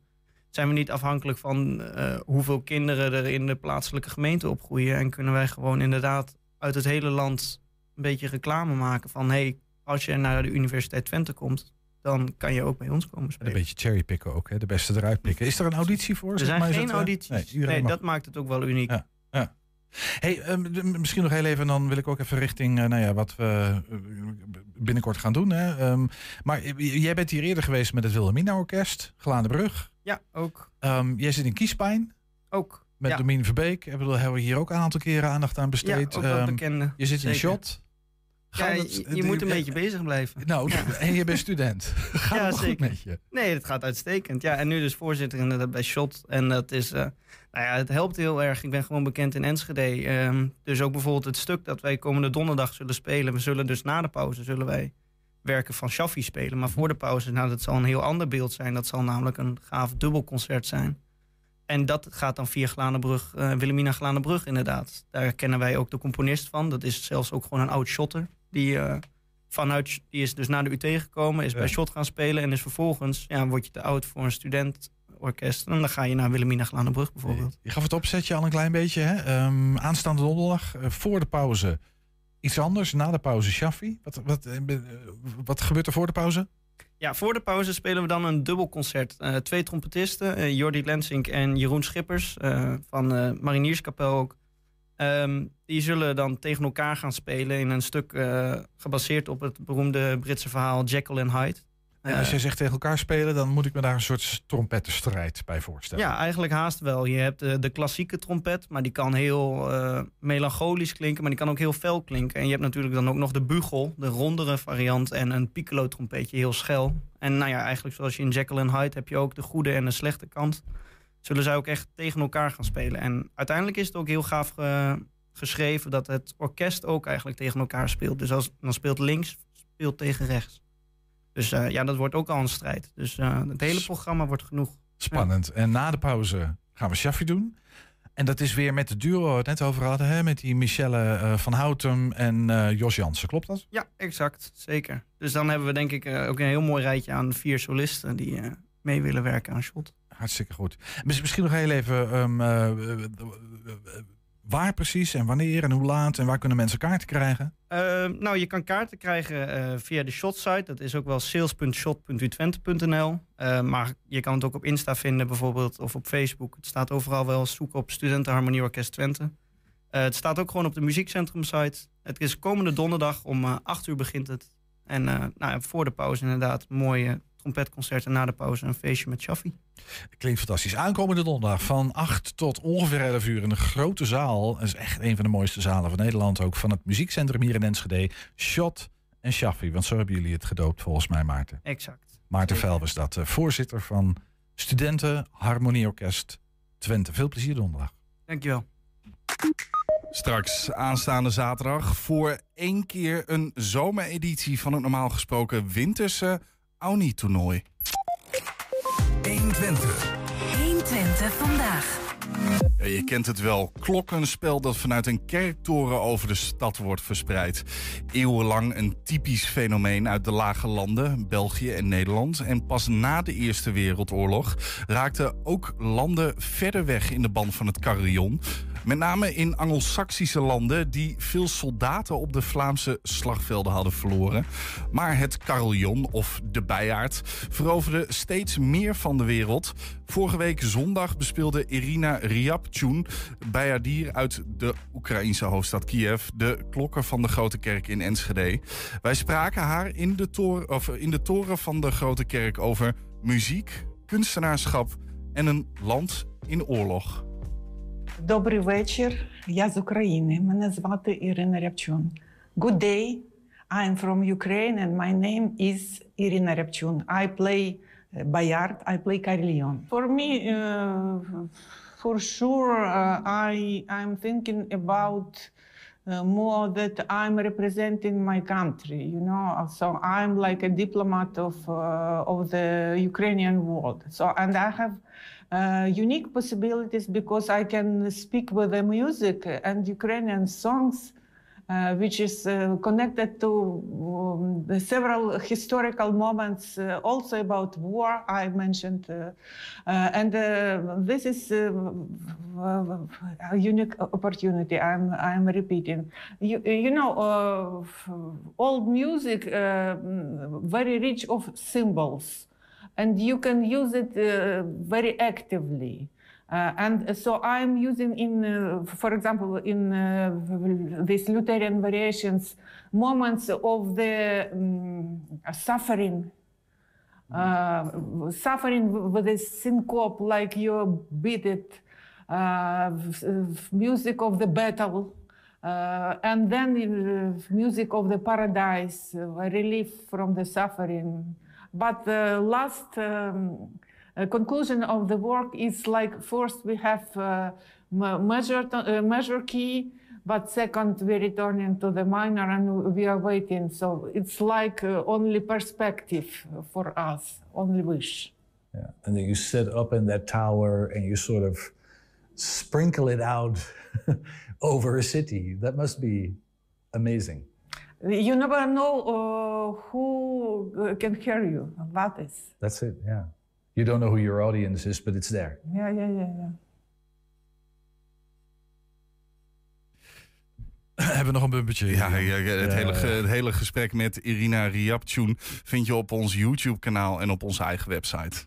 zijn we niet afhankelijk van eh, hoeveel kinderen er in de plaatselijke gemeente opgroeien. En kunnen wij gewoon inderdaad uit het hele land een beetje reclame maken van hey, als je naar de Universiteit Twente komt, dan kan je ook bij ons komen En spelen. een beetje cherrypicken ook, hè? de beste eruit pikken. Is er een auditie voor? Er zijn maar, geen eh, audities. nee, dat maakt het ook wel uniek. Ja. Ja. Hey, ehm, misschien nog heel even, en dan wil ik ook even richting eh, nou ja, wat we binnenkort gaan doen. Hè. Ehm, maar jij bent hier eerder geweest met het Wilhelmina Orkest, Glaandenbrug. Ja, ook. Ehm, jij zit in Kiespijn Ook. met ja. Domien Verbeek. Ik bedoel, hebben we hier ook een aantal keren aandacht aan besteed. Ja, ook wel Ehm, bekende. je zit in. Shot. Ja, Gaat je, je moet een eh, beetje bezig blijven. Nou, en je bent student. Gaat Ja, het goed met je? Nee, het gaat uitstekend. Ja, en nu dus voorzitter inderdaad bij Shot. En dat is, eh, nou ja, het helpt heel erg. Ik ben gewoon bekend in Enschede. Ehm, dus ook bijvoorbeeld het stuk dat wij komende donderdag zullen spelen. We zullen dus na de pauze zullen wij werken van Shaffi spelen. Maar voor de pauze, nou, dat zal een heel ander beeld zijn. Dat zal namelijk een gaaf dubbelconcert zijn. En dat gaat dan via Glanenbrug, eh Wilhelmina Glanenbrug inderdaad. Daar kennen wij ook de componist van. Dat is zelfs ook gewoon een oud shotter. Die, eh, vanuit, die is dus naar de UT gekomen, is Ja. bij Shot gaan spelen. En is vervolgens, ja, word je te oud voor een studentorkest. En dan ga je naar Wilhelmina Glanenbrug bijvoorbeeld. Je gaf het opzetje al een klein beetje. Hè? Ehm, aanstaande donderdag, eh, voor de pauze iets anders. Na de pauze Shaffi. Wat, wat, eh, eh, wat gebeurt er voor de pauze? Ja, voor de pauze spelen we dan een dubbelconcert. Eh, twee trompetisten, eh, Jordi Lensink en Jeroen Schippers van Marinierskapel ook. Ehm, die zullen dan tegen elkaar gaan spelen in een stuk gebaseerd op het beroemde Britse verhaal Jekyll and Hyde. En als Eh, jij zegt tegen elkaar spelen, dan moet ik me daar een soort trompettenstrijd bij voorstellen. Ja, eigenlijk haast wel. Je hebt de, de klassieke trompet, maar die kan heel eh, melancholisch klinken, maar die kan ook heel fel klinken. En je hebt natuurlijk dan ook nog de bugel, de rondere variant, en een piccolo trompetje, heel schel. En nou ja, eigenlijk zoals je in Jekyll and Hyde heb je ook de goede en de slechte kant. Zullen zij ook echt tegen elkaar gaan spelen. En uiteindelijk is het ook heel gaaf ge- geschreven dat het orkest ook eigenlijk tegen elkaar speelt. Dus als, dan speelt links, speelt tegen rechts. Dus eh, ja, dat wordt ook al een strijd. Dus eh, het hele programma wordt genoeg. Spannend. En na de pauze gaan we Shaffi doen. En dat is weer met de duo waar we het net over hadden. Hè? Met die Michelle eh, van Houtem en Jos Jansen. Klopt dat? Ja, exact. Zeker. Dus dan hebben we denk ik ook een heel mooi rijtje aan vier solisten die mee willen werken aan Shot. Hartstikke goed. Mis- Misschien nog heel even... ehm, eh, eh, eh, waar precies en wanneer en hoe laat... en waar kunnen mensen kaarten krijgen? Eh, nou, je kan kaarten krijgen eh, via de Shot-site. Dat is ook wel sales.shot.utwente.nl. Eh, maar je kan het ook op Insta vinden bijvoorbeeld of op Facebook. Het staat overal wel. Zoek op Studentenharmonie Orkest Twente. Het staat ook gewoon op de muziekcentrum-site. Het is komende donderdag om eh 8 uur begint het. En nou, voor de pauze inderdaad mooie trompetconcert. En na de pauze een feestje met Shaffi. Klinkt fantastisch. Aankomende donderdag van 8 tot ongeveer 11 uur in een grote zaal. Dat is echt een van de mooiste zalen van Nederland. Ook van het muziekcentrum hier in Enschede. Shot en Shaffi. Want zo hebben jullie het gedoopt volgens mij, Maarten. Exact. Maarten. Vel was dat. eh, voorzitter van Studenten Harmonieorkest Twente. Veel plezier donderdag. Dankjewel. Straks aanstaande zaterdag voor één keer een zomereditie van het normaal gesproken winterse Auni-toernooi. 120 vandaag. Ja, je kent het wel. Klokkenspel dat vanuit een kerktoren over de stad wordt verspreid. Eeuwenlang een typisch fenomeen uit de lage landen, België en Nederland. En pas na de Eerste Wereldoorlog raakten ook landen verder weg in de band van het carillon. Met name in Angelsaksische landen die veel soldaten op de Vlaamse slagvelden hadden verloren. Maar het carillon, of de bijaard, veroverde steeds meer van de wereld. Vorige week zondag bespeelde Irina Ryabchun, bijaardier uit de Oekraïnse hoofdstad Kiev, de klokken van de Grote Kerk in Enschede. Wij spraken haar in de, of in de toren van de Grote Kerk over muziek, kunstenaarschap en een land in oorlog. Добрий вечір. Я з України. Мене звати Ірина Рябчун. Good day. I'm from Ukraine and my name is Irina Rябчун. I play uh, Bayard. I play carillon. For me, uh, for sure, uh, I I'm thinking about uh, more that I'm representing my country. You know, so I'm like a diplomat of uh, of the Ukrainian world. So and I have uh, unique possibilities because I can speak with the music and Ukrainian songs, uh, which is uh, connected to um, several historical moments, uh, also about war I mentioned. uh, uh, and this is a unique opportunity I'm, I'm repeating. You, you know, old music, very rich of symbols and you can use it uh, very actively. Uh, and so I'm using in, uh, for example, in uh, these Lutheran variations, moments of the um, suffering, uh, suffering with a syncope, like you beat it, uh, music of the battle, uh, and then uh, music of the paradise, uh, relief from the suffering. But the last um, uh, conclusion of the work is like first we have uh, measure, uh, measure key, but second we're returning to the minor and we are waiting. So it's like only perspective for us, only wish. Yeah. And then you sit up in that tower and you sort of sprinkle it out over a city. That must be amazing. You never know uh, who uh, can hear you. That is. That's it, yeah. You don't know who your audience is, but it's there. Yeah, yeah, yeah, yeah. Hebben we nog een bumpertje? Ja, ja, ja, het, Ja, hele, ge- ja. het hele gesprek met Irina Ryabchun vind je op ons YouTube-kanaal en op onze eigen website.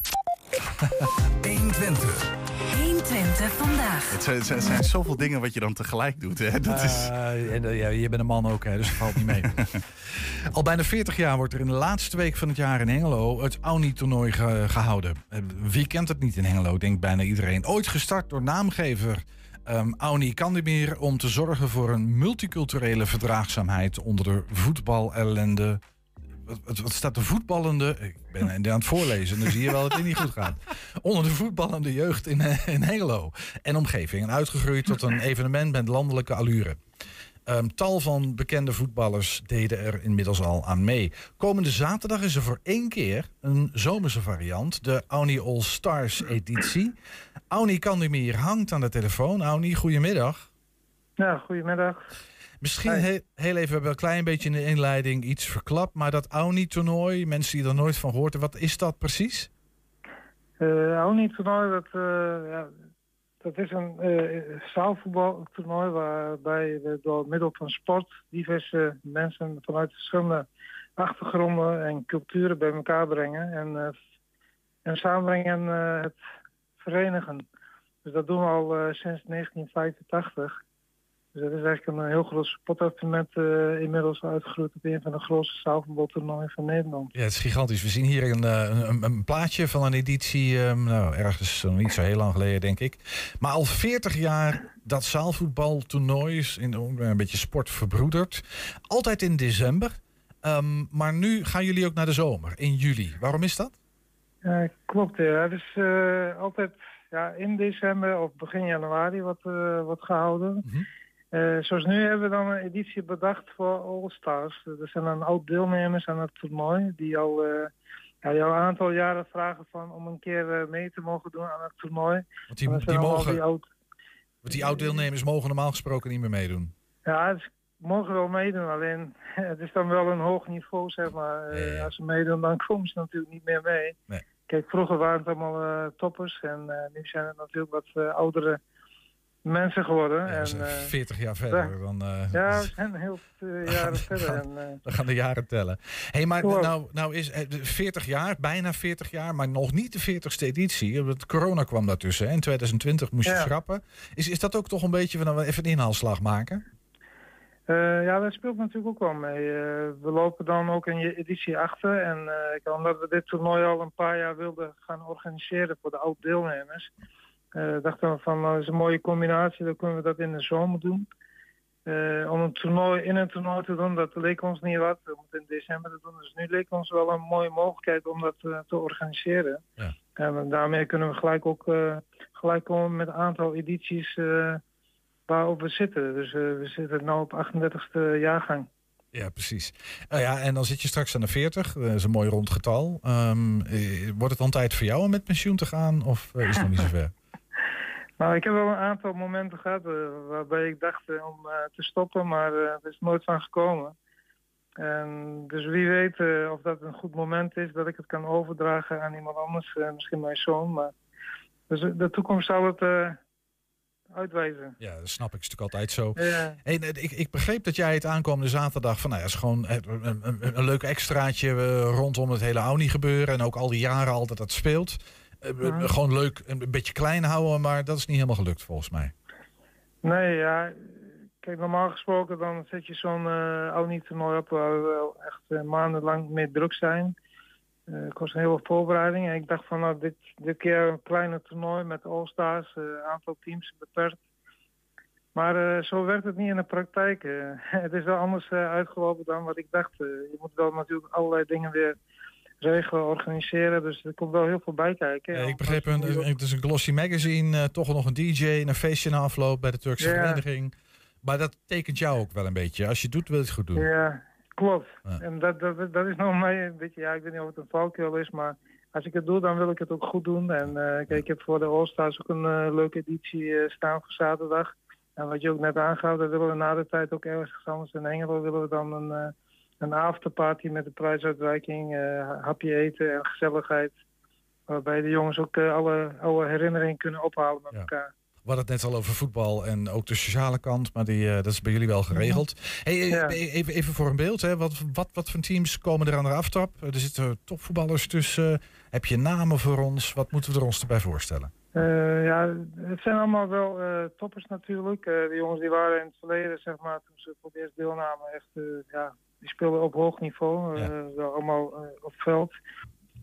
120. 120 vandaag. Het zijn, het zijn- zoveel dingen wat je dan tegelijk doet. Hè? Dat is... Eh, en, eh, ja, je bent een man ook, hè, dus dat valt niet mee. Al bijna 40 jaar wordt er in de laatste week van het jaar in Hengelo het Auni-toernooi ge- gehouden. Eh, Wie kent het niet in Hengelo, denkt bijna iedereen. Ooit gestart door naamgever ehm Auni Kandemir om te zorgen voor een multiculturele verdraagzaamheid onder de voetbalellende. Wat, staat de voetballende? Ik ben aan het voorlezen, dan zie je wel dat het niet goed gaat. Onder de voetballende jeugd in, eh, in en omgeving. En uitgegroeid tot een evenement met landelijke allure. Ehm, tal van bekende voetballers deden er inmiddels al aan mee. Komende zaterdag is er voor één keer een zomerse variant, de Auni All Stars editie. Auni Kandemir hangt aan de telefoon. Auni, goedemiddag. Ja, goedemiddag. Misschien he- heel even, we hebben een klein beetje in de inleiding iets verklapt. Maar dat Auni-toernooi, mensen die er nooit van gehoord hebben, wat is dat precies? Eh Auni-toernooi, dat, eh, ja, dat is een eh zaalvoetbaltoernooi waarbij we door middel van sport diverse mensen vanuit verschillende achtergronden en culturen bij elkaar brengen en, en samenbrengen eh, het verenigen. Dus dat doen we al sinds 1985. Dus dat is eigenlijk een heel groot sportevenement eh, inmiddels uitgegroeid op een van de grootste zaalvoetbaltoernooien van Nederland. Ja, het is gigantisch. We zien hier een, eh, een, een plaatje van een editie, ehm, nou, ergens nog niet zo heel lang geleden, denk ik. Maar al 40 jaar dat zaalvoetbaltoernooi is in een beetje sport verbroederd. Altijd in december. Ehm, maar nu gaan jullie ook naar de zomer, in juli. Waarom is dat? Klopt. Ja. Het is eh, altijd ja, in december of begin januari eh, wordt gehouden. Eh, zoals nu hebben we dan een editie bedacht voor All Stars. Er zijn een oud deelnemers aan het toernooi die al eh, ja, een aantal jaren vragen van om een keer eh, mee te mogen doen aan het toernooi. Want die, dat die mogen, die oud- want die oud-deelnemers mogen normaal gesproken niet meer meedoen. Ja, ze mogen wel meedoen, alleen het is dan wel een hoog niveau, zeg maar. Als ze meedoen, dan komen ze natuurlijk niet meer mee. Nee. Kijk, vroeger waren het allemaal toppers en nu zijn het natuurlijk wat oudere mensen geworden. Ja, we en, zijn eh, 40 jaar verder. Dan, eh, ja, we zijn heel veel jaren verder. En, eh, Dan gaan de jaren tellen. hey, maar nou, nou is het 40 jaar, bijna 40 jaar, maar nog niet de 40ste editie. Want corona kwam daartussen. hè. In 2020 moest je Ja. schrappen. Is, is dat ook toch een beetje van nou, even een inhaalslag maken? Eh, ja, dat speelt natuurlijk ook wel mee. Eh, we lopen dan ook in je editie achter. En eh, omdat we dit toernooi al een paar jaar wilden gaan organiseren voor de oud-deelnemers, eh, dachten we van, nou, dat is een mooie combinatie, dan kunnen we dat in de zomer doen. Eh, om een toernooi in een toernooi te doen, dat leek ons niet wat. Om het in december te doen. Dus nu leek ons wel een mooie mogelijkheid om dat eh, te organiseren. Ja. En daarmee kunnen we gelijk ook eh, gelijk komen met een aantal edities eh, waarop we zitten. Dus eh, we zitten nu op 38e jaargang. Ja, precies. Nou ja, en dan zit je straks aan de 40. Dat is een mooi rond getal. Ehm, eh, wordt het dan tijd voor jou om met pensioen te gaan? Of eh, is het nog niet zover? Nou, ik heb wel een aantal momenten gehad eh, waarbij ik dacht eh, om eh, te stoppen, maar er is nooit van gekomen. En dus wie weet of dat een goed moment is dat ik het kan overdragen aan iemand anders, misschien mijn zoon. Maar dus de toekomst zal het uitwijzen. Ja, dat snap ik. is natuurlijk altijd zo. Ja. Hey, ik, ik begreep dat jij het aankomende zaterdag van, nou ja, is gewoon een, een, een leuk extraatje rondom het hele Audi gebeuren en ook al die jaren al dat dat speelt. Eh, Ja. Gewoon leuk, een beetje klein houden, maar dat is niet helemaal gelukt volgens mij. Nee, ja. Kijk, normaal gesproken dan zet je zo'n eh oud niet toernooi op waar we wel echt eh, maandenlang mee druk zijn. Eh het kost een hele voorbereiding. En ik dacht van nou, dit, dit keer een kleine toernooi met All-Stars, eh aantal teams beperkt. Maar eh, zo werkt het niet in de praktijk. het is wel anders eh, uitgelopen dan wat ik dacht. Je moet wel natuurlijk allerlei dingen weer regelen, organiseren. Dus er komt wel heel veel bij kijken. Eh, ik begreep, een, het is een glossy magazine, eh, toch nog een DJ, een feestje na afloop bij de Turkse Ja. vereniging. Maar dat tekent jou ook wel een beetje. Als je het doet, wil je het goed doen. Ja, klopt. Ja. En dat, dat, dat is nog mij een beetje, ja, ik weet niet of het een valkuil is, maar als ik het doe, dan wil ik het ook goed doen. En eh, kijk, ik heb voor de All-Stars ook een eh, leuke editie staan voor zaterdag. En wat je ook net aangaf, dan willen we na de tijd ook ergens anders in Engelo willen we dan een, een afterparty met de prijsuitreiking, eh, hapje eten en gezelligheid. Waarbij de jongens ook eh, alle oude herinneringen kunnen ophalen met elkaar. We hadden het net al over voetbal en ook de sociale kant, maar die, eh, dat is bij jullie wel geregeld. Hey, Ja. even, even voor een beeld, hè. Wat, wat, wat voor teams komen er aan de aftrap? Er zitten topvoetballers tussen. Heb je namen voor ons? Wat moeten we er ons erbij voorstellen? Ja, het zijn allemaal wel toppers natuurlijk. De jongens die waren in het verleden, zeg maar, toen ze voor het eerst deelnamen, echt, ja, die speelden op hoog niveau. eh, wel allemaal eh, op veld.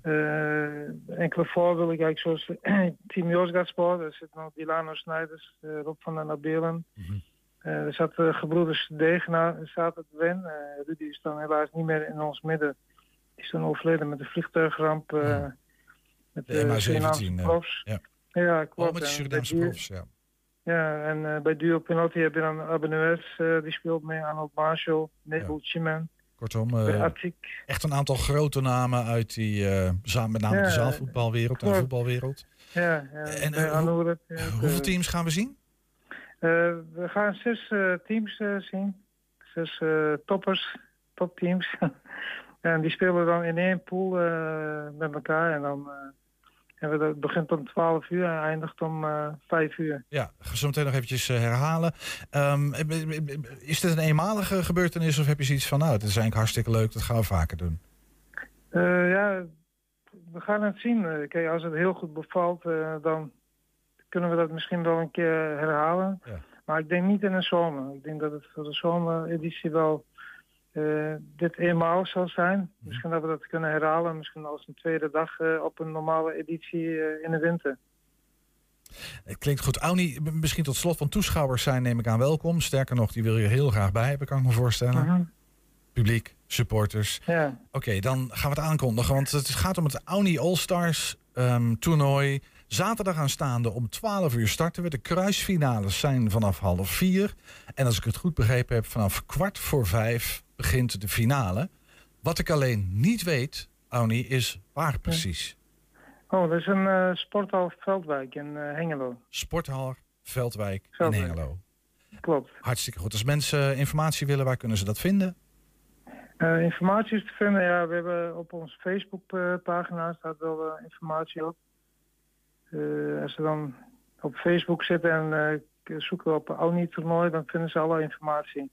Eh, enkele voorbeelden, kijk, zoals Team Josgaspor, daar zit nog Dilano Snijders, Rob van den Abelen. Eh, er zat gebroeders Degenaar, zaten erin. Uh, Rudy is dan helaas niet meer in ons midden. Die is dan overleden met een vliegtuigrramp. Uh, met de MH17. profs. ja. Ja, klopt. Oh, met de Surinaamse profs, ja. Ja, en uh, bij Duo Penalty heb je dan Abenues, uh, die speelt mee, Arnold Marshall, Nebel ja. Chimen. Kortom, uh, echt een aantal grote namen uit die, met name ja, de zaalvoetbalwereld en de voetbalwereld. Ja, ja en hoeveel teams gaan we zien? we gaan zes teams zien, zes toppers, topteams. en die spelen dan in één pool met elkaar en dan... En het begint om 12 uur en eindigt om uh, 5 uur. Ja, zo meteen nog eventjes uh, herhalen. Um, is dit een eenmalige gebeurtenis of heb je zoiets van... nou, het is eigenlijk hartstikke leuk, dat gaan we vaker doen? Uh, ja, we gaan het zien. Kijk, als het heel goed bevalt, dan kunnen we dat misschien wel een keer herhalen. Ja. Maar ik denk niet in de zomer. Ik denk dat het voor de zomereditie wel... Uh, dit eenmaal zal zijn. Misschien dat we dat kunnen herhalen. Misschien als een tweede dag uh, op een normale editie uh, in de winter. Het klinkt goed. Auni, misschien tot slot van toeschouwers zijn neem ik aan welkom. Sterker nog, die wil je heel graag bij hebben, kan ik me voorstellen. -huh. Publiek, supporters. Ja. Oké, okay, dan gaan we het aankondigen. Want het gaat om het Auni All-Stars um, toernooi. Zaterdag aanstaande om 12 uur starten we. De kruisfinales zijn vanaf half vier. En als ik het goed begrepen heb, vanaf kwart voor vijf begint de finale. Wat ik alleen niet weet, Auni, is waar precies? Oh, dat is een eh, sporthal Veldwijk in eh, Hengelo. Sporthal Veldwijk, Veldwijk. in Hengelo. Klopt. Hartstikke goed. Als mensen informatie willen, waar kunnen ze dat vinden? Eh, informatie is te vinden, ja, we hebben op onze Facebookpagina staat wel eh, informatie op. Eh, als ze dan op Facebook zitten en eh, zoeken op Auni toernooi, dan vinden ze alle informatie.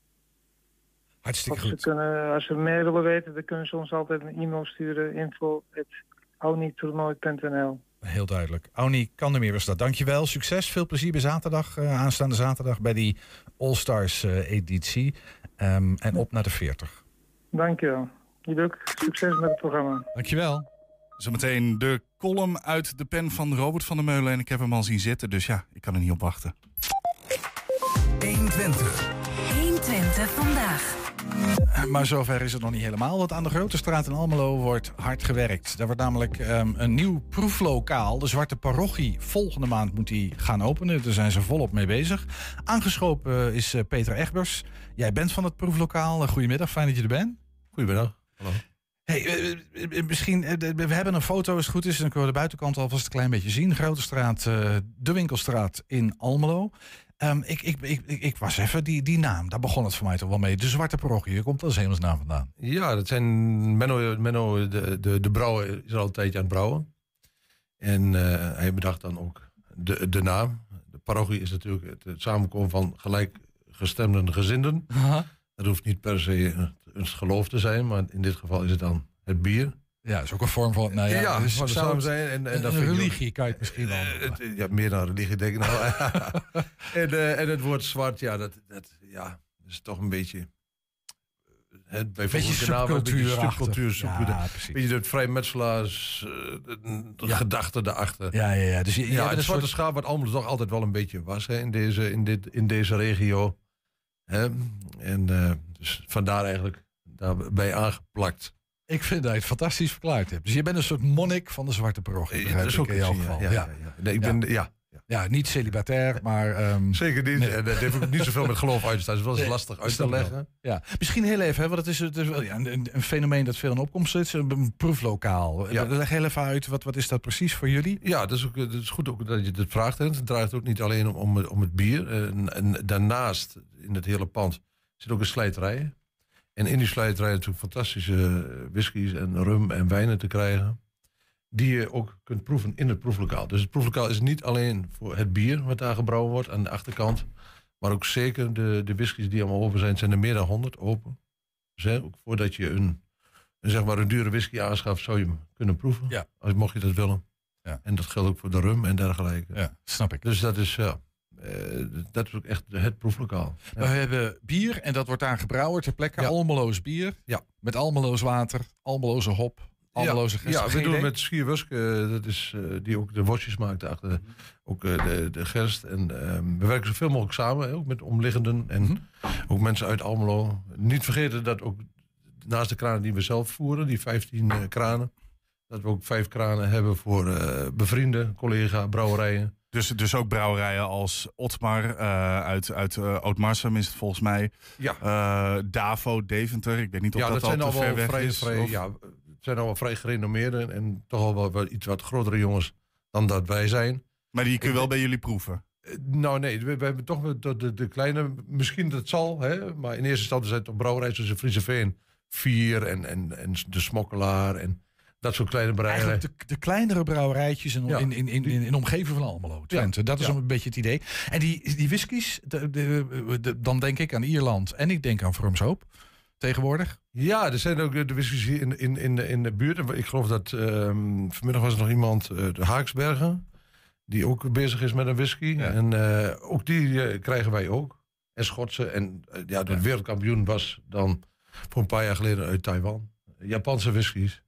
Hartstikke ze goed. kunnen, als ze meer willen weten, dan kunnen ze ons altijd een e-mail sturen, info.aunitoernooi.nl. Heel duidelijk. Auni kan er meer was dat. Dankjewel. Succes. Veel plezier bij zaterdag, eh, aanstaande zaterdag, bij die All-Stars eh, editie. Ehm, en op naar de 40. Dankjewel. Jullie ook succes met het programma. Dankjewel. Zometeen de column uit de pen van Robert van der Meulen. En ik heb hem al zien zitten, dus ja, ik kan er niet op wachten. 120. 120 vandaag. Maar zover is het nog niet helemaal. Want aan de Grote Straat in Almelo wordt hard gewerkt. Daar wordt namelijk ehm, een nieuw proeflokaal. De Zwarte Parochie. Volgende maand moet die gaan openen. Daar zijn ze volop mee bezig. Aangeschoven is eh, Peter Egbers. Jij bent van het proeflokaal. Eh, Goedemiddag, fijn dat je er bent. Goedemiddag. Hallo. Hey, eh, eh, eh, misschien, we hebben een foto als het goed is. En dan kunnen we de buitenkant alvast een klein beetje zien. Grote Straat, de Winkelstraat in Almelo. Ehm, ik, ik, ik, ik, was even, die, die naam, daar begon het voor mij toch wel mee. De Zwarte Parochie, hier komt als hemelsnaam vandaan. Ja, dat zijn Menno, Menno de, de, de brouwer is al een tijdje aan het brouwen. En hij bedacht dan ook de, de naam. De parochie is natuurlijk het, het samenkomen van gelijkgestemde gezinden. Dat hoeft niet per se een, een geloof te zijn, maar in dit geval is het dan het bier. Ja, dat is ook een vorm van, nou ja, dus van het samen zijn. En, en dat ook- religie kan je het misschien wel. Het- ja, meer dan religie, denk ik nou. en, eh, en het woord zwart, ja, dat, dat ja, is toch een beetje... Het, bij Beetje subcultuur, Ja, subcultuur. precies. beetje het vrijmetselaars, eh, de, de Ja. gedachte erachter. Ja, ja, ja. Dus je, je ja, het een zwarte soort- schaap wat allemaal toch altijd wel een beetje was hè, in, deze, in, dit, in deze regio. Hè? En eh, dus vandaar eigenlijk daarbij aangeplakt. Ik vind dat je het fantastisch verklaard hebt. Dus je bent een soort monnik van de Zwarte Parochie. Ja, dat is ook in jouw geval. ja, ja, ja. Nee, ik ben- ja, Ja, niet celibatair, maar... ehm, Zeker niet. nee. Dat heeft ook niet zoveel met geloof uit te staan. Het is lastig uit te leggen. Ja, misschien heel even, hè, want het is, het is wel, ja, een, een fenomeen dat veel in opkomst is. Een, proeflokaal. Ja. Leg heel even uit, wat, wat is dat precies voor jullie? Ja, dat is, ook, dat is goed ook dat je het vraagt. hè. Het draait ook niet alleen om, om, het- om het bier. En, en daarnaast, in het hele pand, zit ook een slijterij. En in die slijterij natuurlijk fantastische whiskies en rum en wijnen te krijgen. Die je ook kunt proeven in het proeflokaal. Dus het proeflokaal is niet alleen voor het bier wat daar gebrouwen wordt aan de achterkant. Maar ook zeker de, de whiskies die allemaal open zijn. zijn er meer dan 100 open. Dus hè, ook voordat je een, een, zeg maar een dure whisky aanschaft, zou je hem kunnen proeven. Ja. Als, mocht je dat willen. Ja. En dat geldt ook voor de rum en dergelijke. Ja, snap ik. Dus dat is, ja, eh, dat is ook echt het proeflokaal. We hebben bier en dat wordt daar gebrouwen ter plekke. Ja. Almeloos bier. Ja. Met Almeloos water, Almeloze hop, Almeloze ja, gerst. ja, we doen idee? met Schierwusk, eh, dat is, eh, die ook de worstjes maakt achter, ook eh, de, de gerst. En ehm, we werken zoveel mogelijk samen, ook met omliggenden en Mhm. ook mensen uit Almelo. Niet vergeten dat ook naast de kranen die we zelf voeren, die 15 eh, kranen, dat we ook vijf kranen hebben voor eh, bevriende collega brouwerijen. Dus, dus ook brouwerijen als Otmar eh, uit, uit eh Oud-Marsum is het volgens mij. Ja. Eh, Davo, Deventer. Ik weet niet of ja, dat, dat, al te ver weg vrij, is. vrij, of- ja, het zijn al wel vrij gerenommeerde en toch al wel, wel iets wat grotere jongens dan dat wij zijn. Maar die kun je wel bij jullie proeven. Nou nee, we, we hebben toch de, de, de kleine, misschien dat zal, hè, maar in eerste instantie zijn het toch brouwerijen zoals de Friese Veen, Vier en, en, en de Smokkelaar en dat soort kleine brouwerijen. De, de kleinere brouwerijtjes in, Ja. in, in, in, in, in omgeving van Almelo, Twente. Dat is Ja. een beetje het idee. En die, die whiskies, de, de, de- dan denk ik aan Ierland en ik denk aan Vrumshoop tegenwoordig. Ja, er zijn ook de whiskies hier in, in, in, de, in de buurt. Ik geloof dat ehm, vanmiddag was er nog iemand, eh, de Haaksbergen, die ook bezig is met een whisky. En eh, ook die eh, krijgen wij ook. En Schotse. En eh, ja, de wereldkampioen was dan voor een paar jaar geleden uit Taiwan. Japanse whiskies.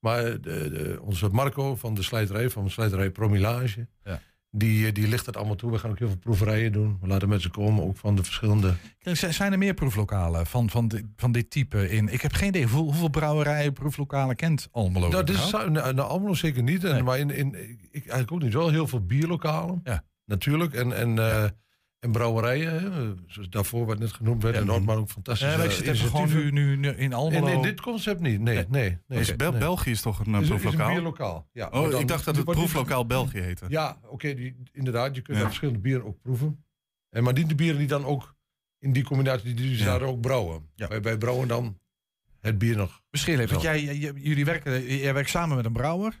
Maar de, de- onze Marco van de slijterij, van de slijterij Promilage, Ja. die, eh, die ligt het allemaal toe. We gaan ook heel veel proeverijen doen. We laten mensen komen, ook van de verschillende Zijn er meer proeflokalen van, van, di- van dit type in? Ik heb geen idee. Hoeveel, hoeveel brouwerijen, proeflokalen kent Almelo? Nou, dit is, nou, nou, Almelo zeker niet. En, Maar in, in, ik eigenlijk ook niet. Wel heel veel bierlokalen. Ja. Natuurlijk. En, en, eh, En brouwerijen, hè, zoals daarvoor wat net genoemd werd. Ja, en. Noordman ook fantastisch. Ja, ik zit even gewoon nu, nu, nu in Almelo. En in dit concept niet. Nee, nee. nee, Is Bel- nee. België is toch een eh, is een proeflokaal? bierlokaal, ja. Oh, dan- ik dacht dat het proeflokaal België heette. Ja, oké, inderdaad. Je kunt Ja. verschillende bieren ook proeven. En maar niet de bieren die dan ook in die combinatie, die ze Ja. daar ook brouwen. Wij, wij brouwen dan het bier nog. Misschien even, want jij- jullie werken, jij werkt samen met een brouwer.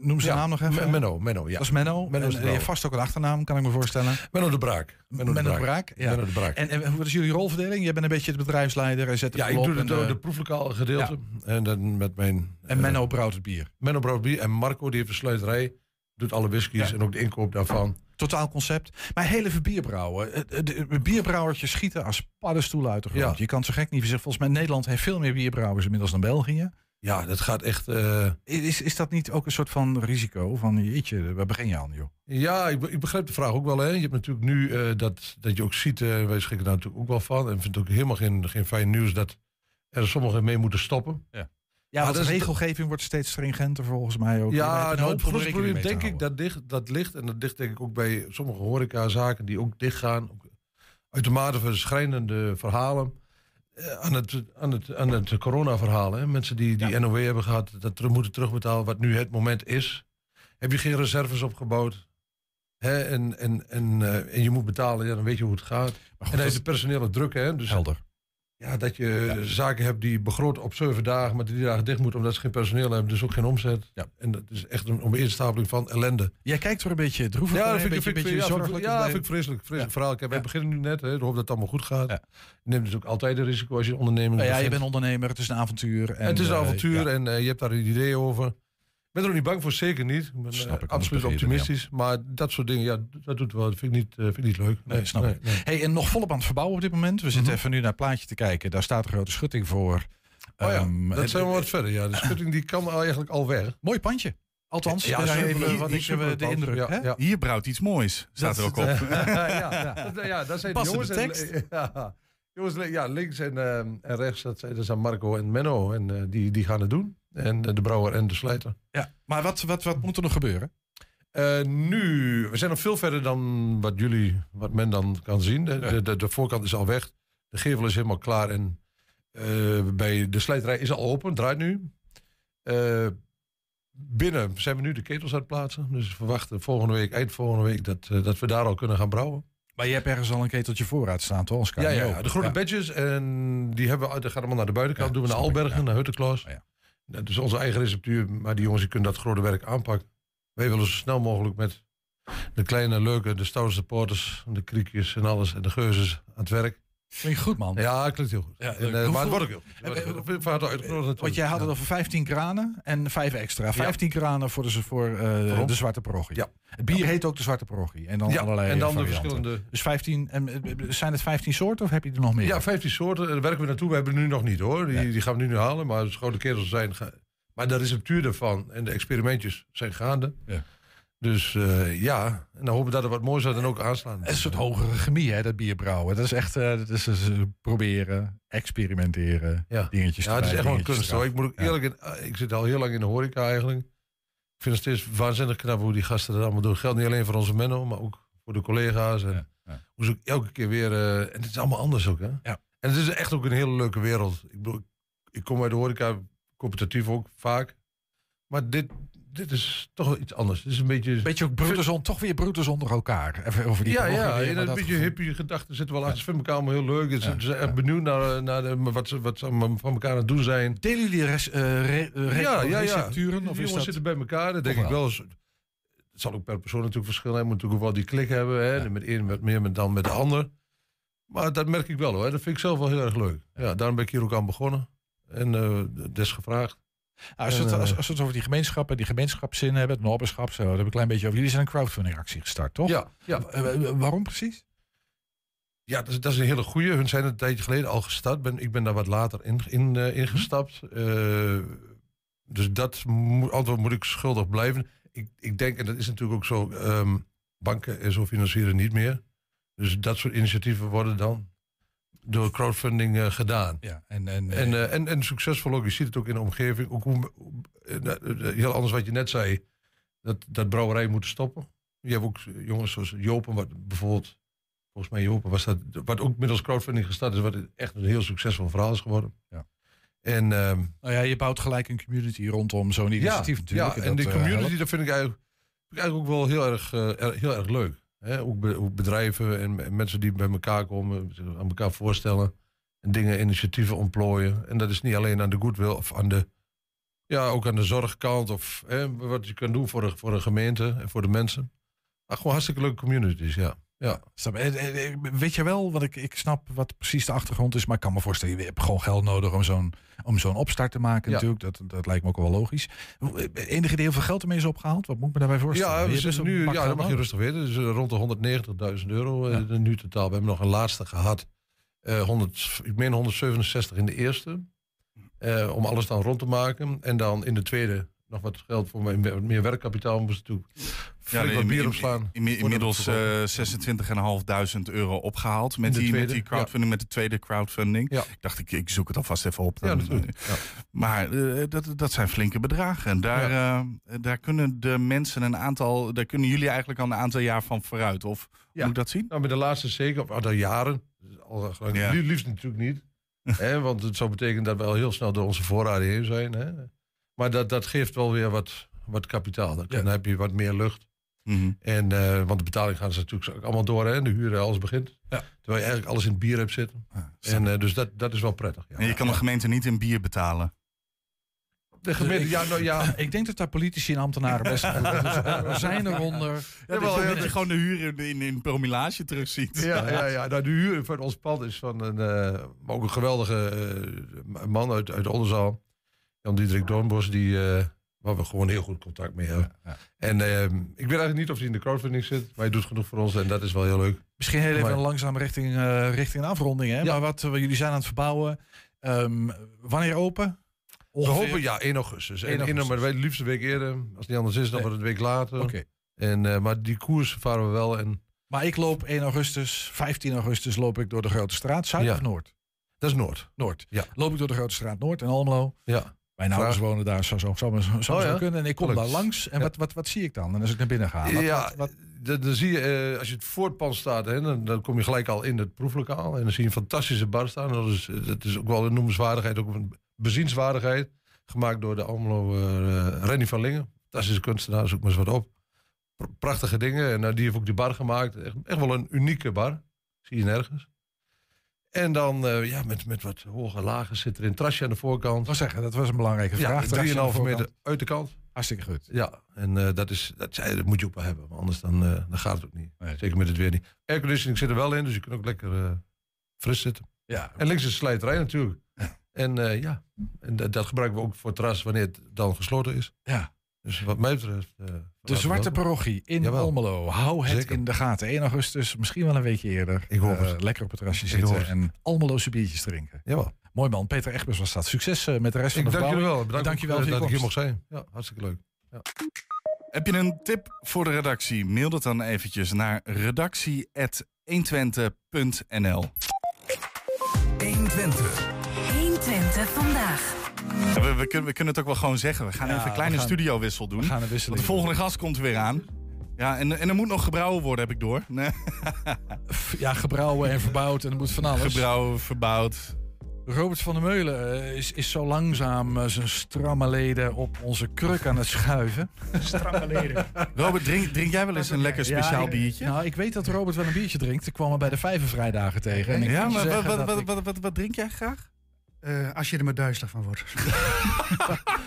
Noem zijn Ja, naam nog even. Menno, Menno, ja. Dat is Menno. Menno is en, de je hebt vast ook een achternaam, kan ik me voorstellen. Menno de Braak. Menno, de Braak. ja. Menno de Braak. En, en wat is jullie rolverdeling? Jij bent een beetje het bedrijfsleider en zet de ja, ik doe de, de, eh, de proeflokaal gedeelte. En dan met mijn... En Menno brouwt het bier. Menno brouwt bier. En Marco, die heeft de sluiterij. Doet alle whiskies en ook de inkoop daarvan. Totaal concept. Maar heel even bierbrouwen. Eh, eh, De, de bierbrouwertjes schieten als paddenstoelen uit de grond. Ja. Je kan zo gek niet zeggen. Volgens mij Nederland heeft veel meer bierbrouwers inmiddels dan België. Ja, dat gaat echt... eh, Is, is dat niet ook een soort van risico? Van jeetje, waar begin je aan joh? Ja, ik, ik begrijp de vraag ook wel. Hè. Je hebt natuurlijk nu eh, dat, dat je ook ziet, eh, wij schrikken daar natuurlijk ook wel van. En vind het ook helemaal geen, geen fijn nieuws dat er sommigen mee moeten stoppen. Ja, Maar want de regelgeving wordt steeds stringenter volgens mij ook. Ja, nou, het grootste probleem denk ik dat, ligt, dat ligt, en dat ligt denk ik ook bij sommige horecazaken die ook dichtgaan. Ook uitermate verschrijnende verhalen. Eh, Aan het, aan het, aan het corona-verhaal. hè. Mensen die, die NOW hebben gehad, dat moeten terugbetalen, wat nu het moment is. Heb je geen reserves opgebouwd? Hè, en, en, en, eh, en je moet betalen, ja, dan weet je hoe het gaat. en dan is de personele druk, hè? Dus, Helder. Ja, dat je zaken hebt die begroot op zeven dagen, maar drie dagen dicht moeten omdat ze geen personeel hebben, dus ook geen omzet. Ja. En dat is echt een omeenstapeling van ellende. Jij kijkt er een beetje droevig Ja, dat vind een ik, ik, beetje ja, vind ik- ja, vind ik vreselijk, vreselijk verhaal. Kijk, wij Ja. beginnen nu net, hè, ik hoop dat het allemaal goed gaat. Je neemt dus ook altijd een risico als je een onderneming Nou ja, je bent ondernemer, het is een avontuur. En, het is een eh, avontuur en eh, je hebt daar een idee over. Ik ben er ook niet bang voor, zeker niet. Ik ben Snap eh, ik, absoluut optimistisch. Maar dat soort dingen, ja, dat doet wel. Dat vind ik niet, eh, vind ik niet leuk. Nee, snap ik. Hey, en nog volop aan het verbouwen op dit moment. We zitten even nu naar het plaatje te kijken. Daar staat een grote schutting voor. Mhm. Oh ja, Ehm, dat zijn we wat verder. Ja, de schutting die kan eigenlijk al weg. Mooi pandje. Althans, Ja, even wat ik eh, de pand. indruk. Ja, hè? ja. Hier brouwt iets moois, staat er ook op. ja, ja. Dat, ja, dat zijn de Past in jongens. en- tekst. ja, jongens, ja, links en, eh, en rechts, dat zijn, dat zijn Marco en Menno. En die, die gaan het doen. En de brouwer en de slijter. Ja, maar wat, wat, wat moet er nog gebeuren? Eh, nu, we zijn nog veel verder dan wat jullie, wat men dan kan zien. De, de, de, voorkant is al weg. De gevel is helemaal klaar. En eh, bij de slijterij is al open, draait nu. Eh, binnen zijn we nu de ketels aan het plaatsen. Dus we verwachten volgende week, eind volgende week, dat, dat we daar al kunnen gaan brouwen. Maar je hebt ergens al een keteltje vooruit staan, toch? Ja, ja, ja, de groene Ja. badges. En die hebben we, dat gaat allemaal naar de buitenkant. Doen we naar Albergen, naar Huttekloos. ja. Dat is onze eigen receptuur. Maar die jongens die kunnen dat grote werk aanpakken. Wij willen zo snel mogelijk met de kleine, leuke, de stoutste porters, de kriekjes en alles. En de geuzes aan het werk. Klinkt goed, man. Ja, het klinkt heel goed. Ja, En, hoeveel- maar het wordt ook heel goed. Wordt uitgenodigd natuurlijk. Want jij had het Ja. over 15 kranen en 5 extra. 15 kranen voor, de, voor eh, Waarom? de zwarte parochie. Ja. Het bier heet ook de zwarte parochie. En dan Ja, allerlei en dan de verschillende- Dus 15, en, eh, zijn het 15 soorten of heb je er nog meer? Ja, 15 soorten. Daar werken we naartoe. We hebben nu nog niet hoor. Die, die gaan we nu, nu halen. Maar de grote kerels zijn. Maar de receptuur daarvan en de experimentjes zijn gaande. Ja. Dus eh, ja, en dan hopen we dat er wat moois uit en ook aanslaan. Het is een soort hogere chemie, hè, dat bierbrouwen. Dat is echt eh, dat is, dus, eh, proberen, experimenteren, Ja. dingetjes Ja, het is echt wel een kunst hoor. Ik moet ook Ja. eerlijk in, ik zit al heel lang in de horeca eigenlijk. Ik vind het steeds waanzinnig knap hoe die gasten dat allemaal doen. Geldt niet alleen voor onze Menno, maar ook voor de collega's. En ja. hoe ze ook elke keer weer... en het is allemaal anders ook, hè? Ja. En het is echt ook een hele leuke wereld. Ik bedoel, ik kom uit de horeca, competitief ook vaak. Maar dit, dit is toch iets anders. Het is een beetje... Beetje ook broeders on, toch weer broeders onder elkaar. Even over die ja, ja, een beetje gevoel. hippie gedachten zitten wel achter. Ze vinden elkaar allemaal heel leuk. Ze Ja, zijn echt benieuwd naar, naar de, wat, ze, wat ze van elkaar aan het doen zijn. Delen jullie res, eh, re, re- ja, ja, ja. is jongens dat... zitten bij elkaar. Dat denk ik wel eens. Het zal ook per persoon natuurlijk verschillen. Hij moet natuurlijk wel die klik hebben. Hè? Met een met meer met dan met de ander. Maar dat merk ik wel hoor. Dat vind ik zelf wel heel erg leuk. Ja, daarom ben ik hier ook aan begonnen. En eh des gevraagd. Nou, als, we het, eh, als, als we het over die gemeenschappen, die gemeenschapszin hebben, het nobberschap, zo, daar heb ik een klein beetje over. Jullie zijn een crowdfunding actie gestart, toch? Ja, ja. Eh, eh, waarom precies? Ja, dat is, dat is een hele goeie. Hun zijn een tijdje geleden al gestart. Ben, ik ben daar wat later in, in, ingestapt. Eh, dus dat moet, antwoord moet ik schuldig blijven. Ik, ik denk, en dat is natuurlijk ook zo, ehm, banken en zo financieren niet meer. Dus dat soort initiatieven worden dan door crowdfunding eh, gedaan. Ja, en, en, En, eh, en, en succesvol ook. Je ziet het ook in de omgeving. Ook hoe, eh, eh, heel anders wat je net zei. Dat, dat brouwerijen moeten stoppen. Je hebt ook jongens zoals Jopen, wat bijvoorbeeld volgens mij Jopen was dat, wat ook middels crowdfunding gestart is, wat echt een heel succesvol verhaal is geworden. Ja. En, ehm, Nou ja, je bouwt gelijk een community rondom zo'n initiatief ja, natuurlijk. Ja, en dat, die eh, community, dat vind ik eigenlijk, vind ik eigenlijk ook wel heel erg, eh, er- heel erg leuk. Hè? Ook, be- ook bedrijven en, en mensen die bij elkaar komen, aan elkaar voorstellen. En dingen, initiatieven ontplooien. En dat is niet alleen aan de goodwill of aan de, ja, ook aan de zorgkant. Of hè, wat je kan doen voor de, voor de gemeente en voor de mensen. Maar gewoon hartstikke leuke communities, ja. Ja. Je? Eh, eh, Weet je wel, want ik, ik snap wat precies de achtergrond is, maar ik kan me voorstellen, je hebt gewoon geld nodig om zo'n, om zo'n opstart te maken Ja. natuurlijk. Dat, dat lijkt me ook wel logisch. Eh, Enige idee hoeveel geld ermee is opgehaald? Wat moet ik me daarbij voorstellen? Ja, we een nu, ja, dat mag je rustig weten. Dus eh, rond de 190.000 euro eh, nu totaal. We hebben nog een laatste gehad. Eh 100, ik meen 167 in de eerste. Eh, om alles dan rond te maken. En dan in de tweede nog wat geld voor meer, wat meer werkkapitaal. Wat bier in- opslaan. in- in- Inmiddels eh 26.500 euro opgehaald met de die, met die crowdfunding, met de tweede crowdfunding. Ja. Ik dacht, ik, ik zoek het alvast even op. Ja, Dan, eh, Maar eh, dat, dat zijn flinke bedragen. En daar, eh, daar kunnen de mensen een aantal, daar kunnen jullie eigenlijk al een aantal jaar van vooruit. Of hoe moet ik dat zien? Nou, met de laatste zeker, of al jaren. Al, Ja. Liefst natuurlijk niet. hè, want het zou betekenen dat we al heel snel door onze voorraden heen zijn. Hè. Maar dat, dat geeft wel weer wat, wat kapitaal. Dan, dan heb je wat meer lucht. Mhm. En, eh, want de betaling gaan ze natuurlijk ook allemaal door. Hè. De huur, alles begint. Terwijl je eigenlijk alles in het bier hebt zitten. en, eh, dus dat, dat is wel prettig. Ja. En je kan de gemeente niet in bier betalen. De gemeente, ja, nou ja. Ik denk dat daar politici en ambtenaren best goed doen. Dus zijn eronder. Ja, dat, je, gewoon de huur in, in, in promillage terugziet. Ja, ja, ja. Nou, de huur van ons pand is van een, eh, maar ook een geweldige eh, man uit, uit. Jan-Diederik Doornbos, die, eh, waar we gewoon heel goed contact mee hebben. En eh, ik weet eigenlijk niet of hij in de crowdfunding zit, maar hij doet genoeg voor ons en dat is wel heel leuk. Misschien heel even Maar- langzaam richting, eh, richting een afronding. Hè? Maar wat, wat jullie zijn aan het verbouwen. Ehm, wanneer open? We hopen ja, 1 augustus. 1 1 augustus. maar het liefst een week eerder. Als het niet anders is, dan Nee. wordt het een week later. Oké. En, eh, maar die koers varen we wel. En, Maar ik loop 1 augustus, 15 augustus loop ik door de Grote Straat. Zuid of Noord? dat is Noord. Noord. Ja. Loop ik door de Grote Straat Noord in Almelo. Ja. Mijn ouders Vraag. wonen daar, zo zou zo, zo, zo, Oh, ja? kunnen. En ik kom daar langs. En Ja. wat, wat, wat zie ik dan? En als ik naar binnen ga? Wat, ja, wat, wat- Dan, zie je, eh, als je het voor het pand staat, hè, dan, dan kom je gelijk al in het proeflokaal. En dan zie je een fantastische bar staan. Dat is, dat is ook wel een noemenswaardigheid, ook een bezienswaardigheid. Gemaakt door de Almelo eh Renny van Lingen. Fantastische kunstenaar, zoek maar eens wat op. Pr- Prachtige dingen. En eh, die heeft ook die bar gemaakt. Echt, echt wel een unieke bar. Zie je nergens. En dan eh, ja, met, met wat hoge lagen zit er een trasje aan de voorkant. Wou zeggen, dat was een belangrijke Ja, vraag. De 3,5 meter uit de kant. Hartstikke goed. Ja, en eh, dat, is, dat, dat moet je ook wel hebben. Want anders dan, eh, dan gaat het ook niet. Zeker met het weer niet. Airconditioning zit er wel in, dus je kunt ook lekker fris zitten. Ja. En links is de slijterij natuurlijk. En ja, en dat, dat gebruiken we ook voor het terras wanneer het dan gesloten is. Ja. Dus wat mij betreft... eh, De Zwarte Parochie in Jawel. Almelo. Hou het Zeker. in de gaten. 1 augustus, misschien wel een weekje eerder. Ik hoop Eh, het. lekker op het terrasje Ik hoop zitten en Almeloze biertjes drinken. Jawel. Mooi man. Peter Egbers was dat. Succes eh, met de rest Ik van de dank jullie wel. verbouwing. Bedankt Dank je wel je dat ik hier mocht zijn. Ja, hartstikke leuk. Ja. Heb je een tip voor de redactie? Mail dat dan eventjes naar redactie.120.nl 120. 120 vandaag. We, we, kunnen, we kunnen het ook wel gewoon zeggen. We gaan Ja, even een kleine studiowissel doen. we gaan een Want de volgende gast komt er weer aan. Ja, en, en er moet nog gebrouwen worden, heb ik door. Nee. Ja, gebrouwen en verbouwd en er moet van alles. Gebrouwen, verbouwd. Robert van der Meulen eh, is, is zo langzaam eh, zijn stramme leden op onze kruk aan het schuiven. Stramme leden. Robert, drink, drink jij wel eens een lekker speciaal Ja, ik- biertje? Nou, ik weet dat Robert wel een biertje drinkt. Ik kwam hem bij de Vijvervrijdagen tegen. En ik ja, maar zeggen wat, dat wat, ik- wat, wat, wat drink jij graag? Eh, als je er maar duizelig van wordt.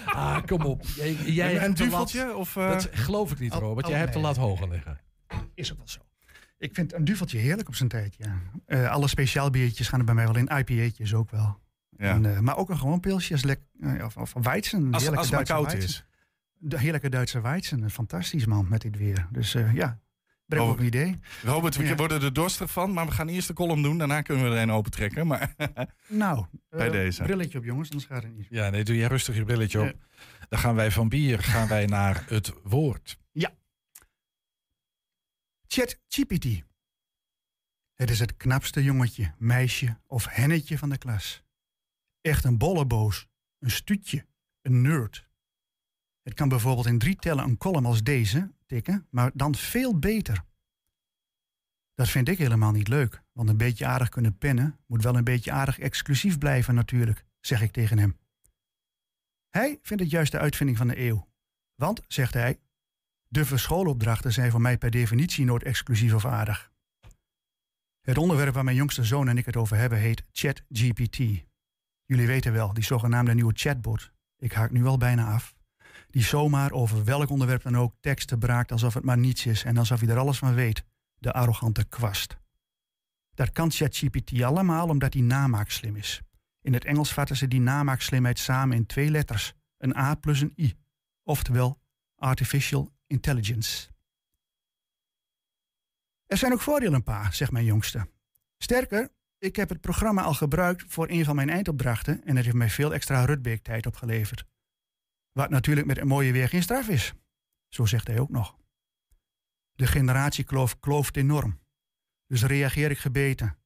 Ah, kom op. Jij, jij Een de lat- duveltje? Of, eh? Dat geloof ik niet, Robert. oh, Jij hebt de nee. lat hoger liggen. Is ook wel zo. Ik vind een duveltje heerlijk op zijn tijd, ja. Eh, alle speciaal biertjes gaan er bij mij wel in. IPA'tjes ook wel. Ja. En, eh, maar ook een gewoon pilsje als lek, eh, of, of weizen. Als, heerlijke als het maar koud weizen. is. De heerlijke Duitse weizen. Fantastisch man, met dit weer. Dus eh, ja, breng Oh. op een idee. Robert, we Ja. worden er dorstig van, maar we gaan eerst de column doen. Daarna kunnen we er een opentrekken. Maar Nou, Bij eh, deze. brilletje op jongens, anders gaat het niet. Ja, nee, doe jij rustig je brilletje op. Ja. Dan gaan wij van bier gaan wij naar het woord. ChatGPT. Het is het knapste jongetje, meisje of hennetje van de klas. Echt een bolleboos, een stuutje, een nerd. Het kan bijvoorbeeld in drie tellen een column als deze maar dan veel beter. Dat vind ik helemaal niet leuk, want een beetje aardig kunnen pennen moet wel een beetje aardig exclusief blijven natuurlijk, zeg ik tegen hem. Hij vindt het juist de uitvinding van de eeuw. Want, zegt hij, de schoolopdrachten zijn voor mij per definitie nooit exclusief of aardig. Het onderwerp waar mijn jongste zoon en ik het over hebben heet ChatGPT. Jullie weten wel, die zogenaamde nieuwe chatbot. Ik haak nu al bijna af. Die zomaar over welk onderwerp dan ook teksten braakt alsof het maar niets is en alsof hij er alles van weet. De arrogante kwast. Dat kan ChatGPT allemaal omdat die namaak slim is. In het Engels vatten ze die namaakslimheid samen in twee letters: een A plus een I. Oftewel Artificial Intelligence. Er zijn ook voordelen, pa, zegt mijn jongste. Sterker, ik heb het programma al gebruikt voor een van mijn eindopdrachten en het heeft mij veel extra Rutbeek-tijd opgeleverd. Wat natuurlijk met een mooie weer geen straf is. Zo zegt hij ook nog. De generatiekloof klooft enorm. Dus reageer ik gebeten.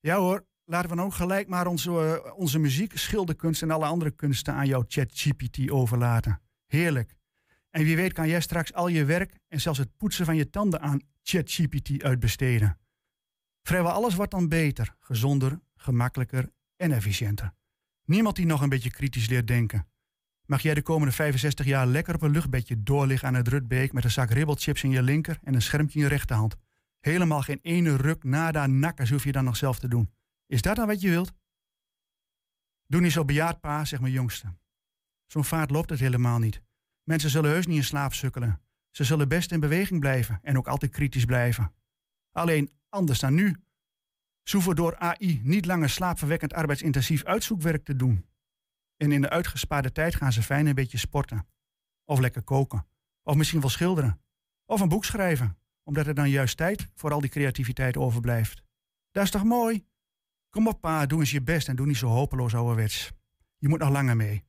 Ja hoor, laten we ook gelijk maar onze, eh, onze muziek, schilderkunst en alle andere kunsten aan jouw ChatGPT overlaten. Heerlijk. En wie weet kan jij straks al je werk en zelfs het poetsen van je tanden aan ChatGPT uitbesteden. Vrijwel alles wordt dan beter, gezonder, gemakkelijker en efficiënter. Niemand die nog een beetje kritisch leert denken. Mag jij de komende 65 jaar lekker op een luchtbedje doorliggen aan het Rutbeek met een zak ribbelchips in je linker en een schermpje in je rechterhand. Helemaal geen ene ruk nada nakkers hoef je dan nog zelf te doen. Is dat dan wat je wilt? Doe niet zo bejaard, pa, zegt mijn jongste. Zo'n vaart loopt het helemaal niet. Mensen zullen heus niet in slaap sukkelen. Ze zullen best in beweging blijven en ook altijd kritisch blijven. Alleen anders dan nu. Ze door AI niet langer slaapverwekkend arbeidsintensief uitzoekwerk te doen. En in de uitgespaarde tijd gaan ze fijn een beetje sporten. Of lekker koken. Of misschien wel schilderen. Of een boek schrijven, omdat er dan juist tijd voor al die creativiteit overblijft. Dat is toch mooi? Kom op pa, doe eens je best en doe niet zo hopeloos ouderwets. Je moet nog langer mee.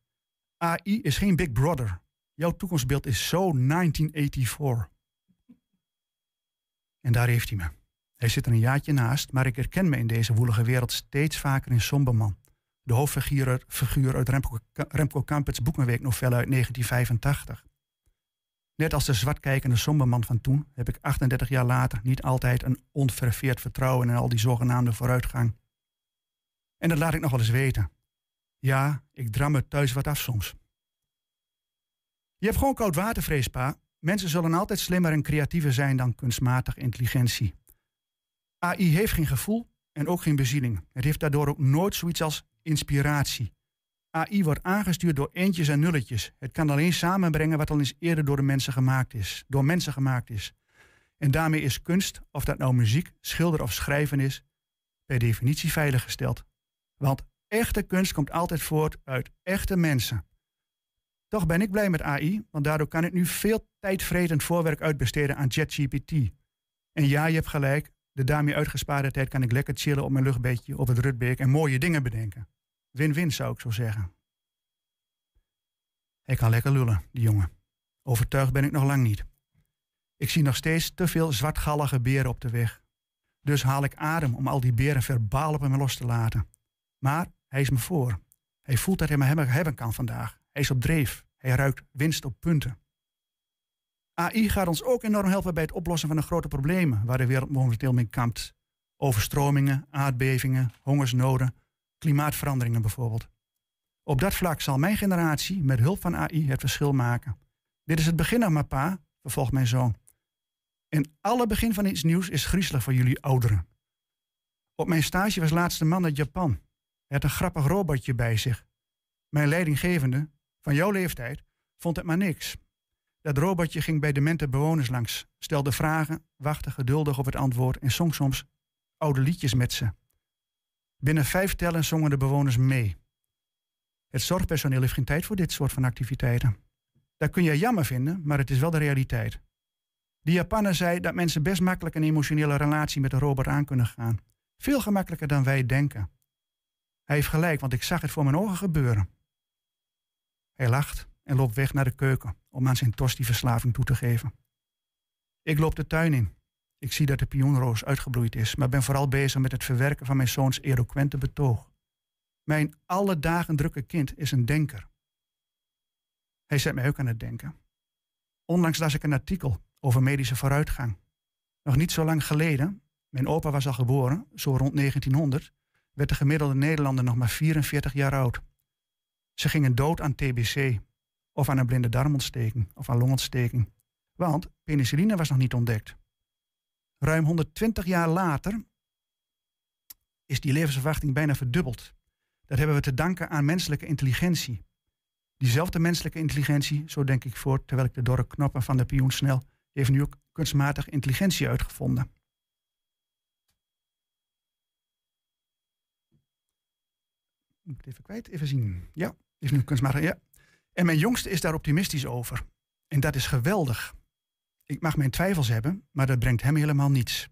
AI is geen Big Brother. Jouw toekomstbeeld is zo 1984. En daar heeft hij me. Hij zit er een jaartje naast, maar ik herken me in deze woelige wereld steeds vaker in Somberman. De hoofdfiguur figuur uit Remco, Remco Kampets boekenweek novelle uit 1985. Net als de zwartkijkende somberman van toen heb ik 38 jaar later niet altijd een onverveerd vertrouwen in al die zogenaamde vooruitgang. En dat laat ik nog wel eens weten. Ja, ik dram me thuis wat af soms. Je hebt gewoon koud watervrees, pa. Mensen zullen altijd slimmer en creatiever zijn dan kunstmatige intelligentie. AI heeft geen gevoel en ook geen bezieling. Het heeft daardoor ook nooit zoiets als inspiratie. AI wordt aangestuurd door eentjes en nulletjes. Het kan alleen samenbrengen wat al eens eerder door de mensen gemaakt is, door mensen gemaakt is. En daarmee is kunst, of dat nou muziek, schilder of schrijven is, per definitie veiliggesteld. Want echte kunst komt altijd voort uit echte mensen. Toch ben ik blij met AI, want daardoor kan ik nu veel tijdvretend voorwerk uitbesteden aan ChatGPT. En ja, je hebt gelijk, de daarmee uitgespaarde tijd kan ik lekker chillen op mijn luchtbeetje op het Rutbeek en mooie dingen bedenken. Win-win zou ik zo zeggen. Hij kan lekker lullen, die jongen. Overtuigd ben ik nog lang niet. Ik zie nog steeds te veel zwartgallige beren op de weg. Dus haal ik adem om al die beren verbaal op hem los te laten. Maar hij is me voor. Hij voelt dat hij me hebben kan vandaag. Hij is op dreef. Hij ruikt winst op punten. AI gaat ons ook enorm helpen bij het oplossen van de grote problemen waar de wereld momenteel mee kampt. Overstromingen, aardbevingen, hongersnoden, klimaatveranderingen bijvoorbeeld. Op dat vlak zal mijn generatie met hulp van AI het verschil maken. Dit is het begin nog maar, pa, vervolgt mijn zoon. En alle begin van iets nieuws is griezelig voor jullie ouderen. Op mijn stage was laatste man uit Japan. Hij had een grappig robotje bij zich. Mijn leidinggevende, van jouw leeftijd, vond het maar niks. Dat robotje ging bij demente bewoners langs, stelde vragen, wachtte geduldig op het antwoord en zong soms oude liedjes met ze. Binnen vijf tellen zongen de bewoners mee. Het zorgpersoneel heeft geen tijd voor dit soort van activiteiten. Dat kun je jammer vinden, maar het is wel de realiteit. Die Japaner zei dat mensen best makkelijk een emotionele relatie met een robot aan kunnen gaan. Veel gemakkelijker dan wij denken. Hij heeft gelijk, want ik zag het voor mijn ogen gebeuren. Hij lacht en loopt weg naar de keuken om aan zijn tosti-verslaving toe te geven. Ik loop de tuin in. Ik zie dat de pionroos uitgebloeid is, maar ben vooral bezig met het verwerken van mijn zoons eloquente betoog. Mijn alle dagen drukke kind is een denker. Hij zet mij ook aan het denken. Onlangs las ik een artikel over medische vooruitgang. Nog niet zo lang geleden Mijn opa was al geboren, zo rond 1900, werd de gemiddelde Nederlander nog maar 44 jaar oud. Ze gingen dood aan TBC, of aan een blinde darmontsteking, of aan longontsteking. Want penicilline was nog niet ontdekt. Ruim 120 jaar later is die levensverwachting bijna verdubbeld. Dat hebben we te danken aan menselijke intelligentie. Diezelfde menselijke intelligentie, zo denk ik voor terwijl ik de dorre knoppen van de pioen snel, heeft nu ook kunstmatige intelligentie uitgevonden. Moet ik het even kwijt? Even zien. Ja, heeft nu kunstmatige. Ja. En mijn jongste is daar optimistisch over. En dat is geweldig. Ik mag mijn twijfels hebben, maar dat brengt hem helemaal niets.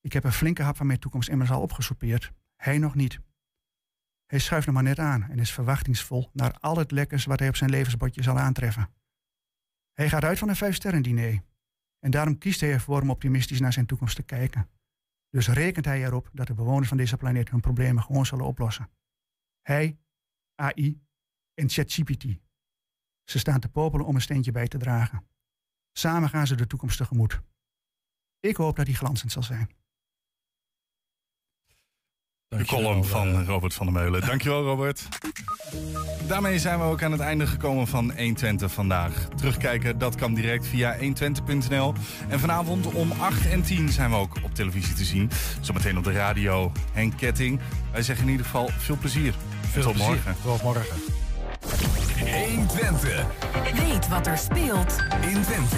Ik heb een flinke hap van mijn toekomst immers al opgesoupeerd. Hij nog niet. Hij schuift nog maar net aan en is verwachtingsvol naar al het lekkers wat hij op zijn levensbordje zal aantreffen. Hij gaat uit van een vijfsterren-diner. En daarom kiest hij ervoor om optimistisch naar zijn toekomst te kijken. Dus rekent hij erop dat de bewoners van deze planeet hun problemen gewoon zullen oplossen. Hij, AI en ChatGPT. Ze staan te popelen om een steentje bij te dragen. Samen gaan ze de toekomst tegemoet. Ik hoop dat die glanzend zal zijn. De column van Robert van der Meulen. Dankjewel, Robert. Daarmee zijn we ook aan het einde gekomen van 120 vandaag. Terugkijken, dat kan direct via 120.nl. En vanavond om 8 en 10 zijn we ook op televisie te zien. Zometeen op de radio. Henk Ketting. Wij zeggen in ieder geval veel plezier. Veel Tot plezier. morgen. Tot morgen. 120. Weet wat er speelt in Twente.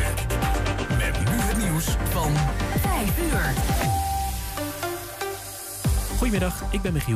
Met nu het nieuws van 5 uur. Goedemiddag, ik ben Michiel.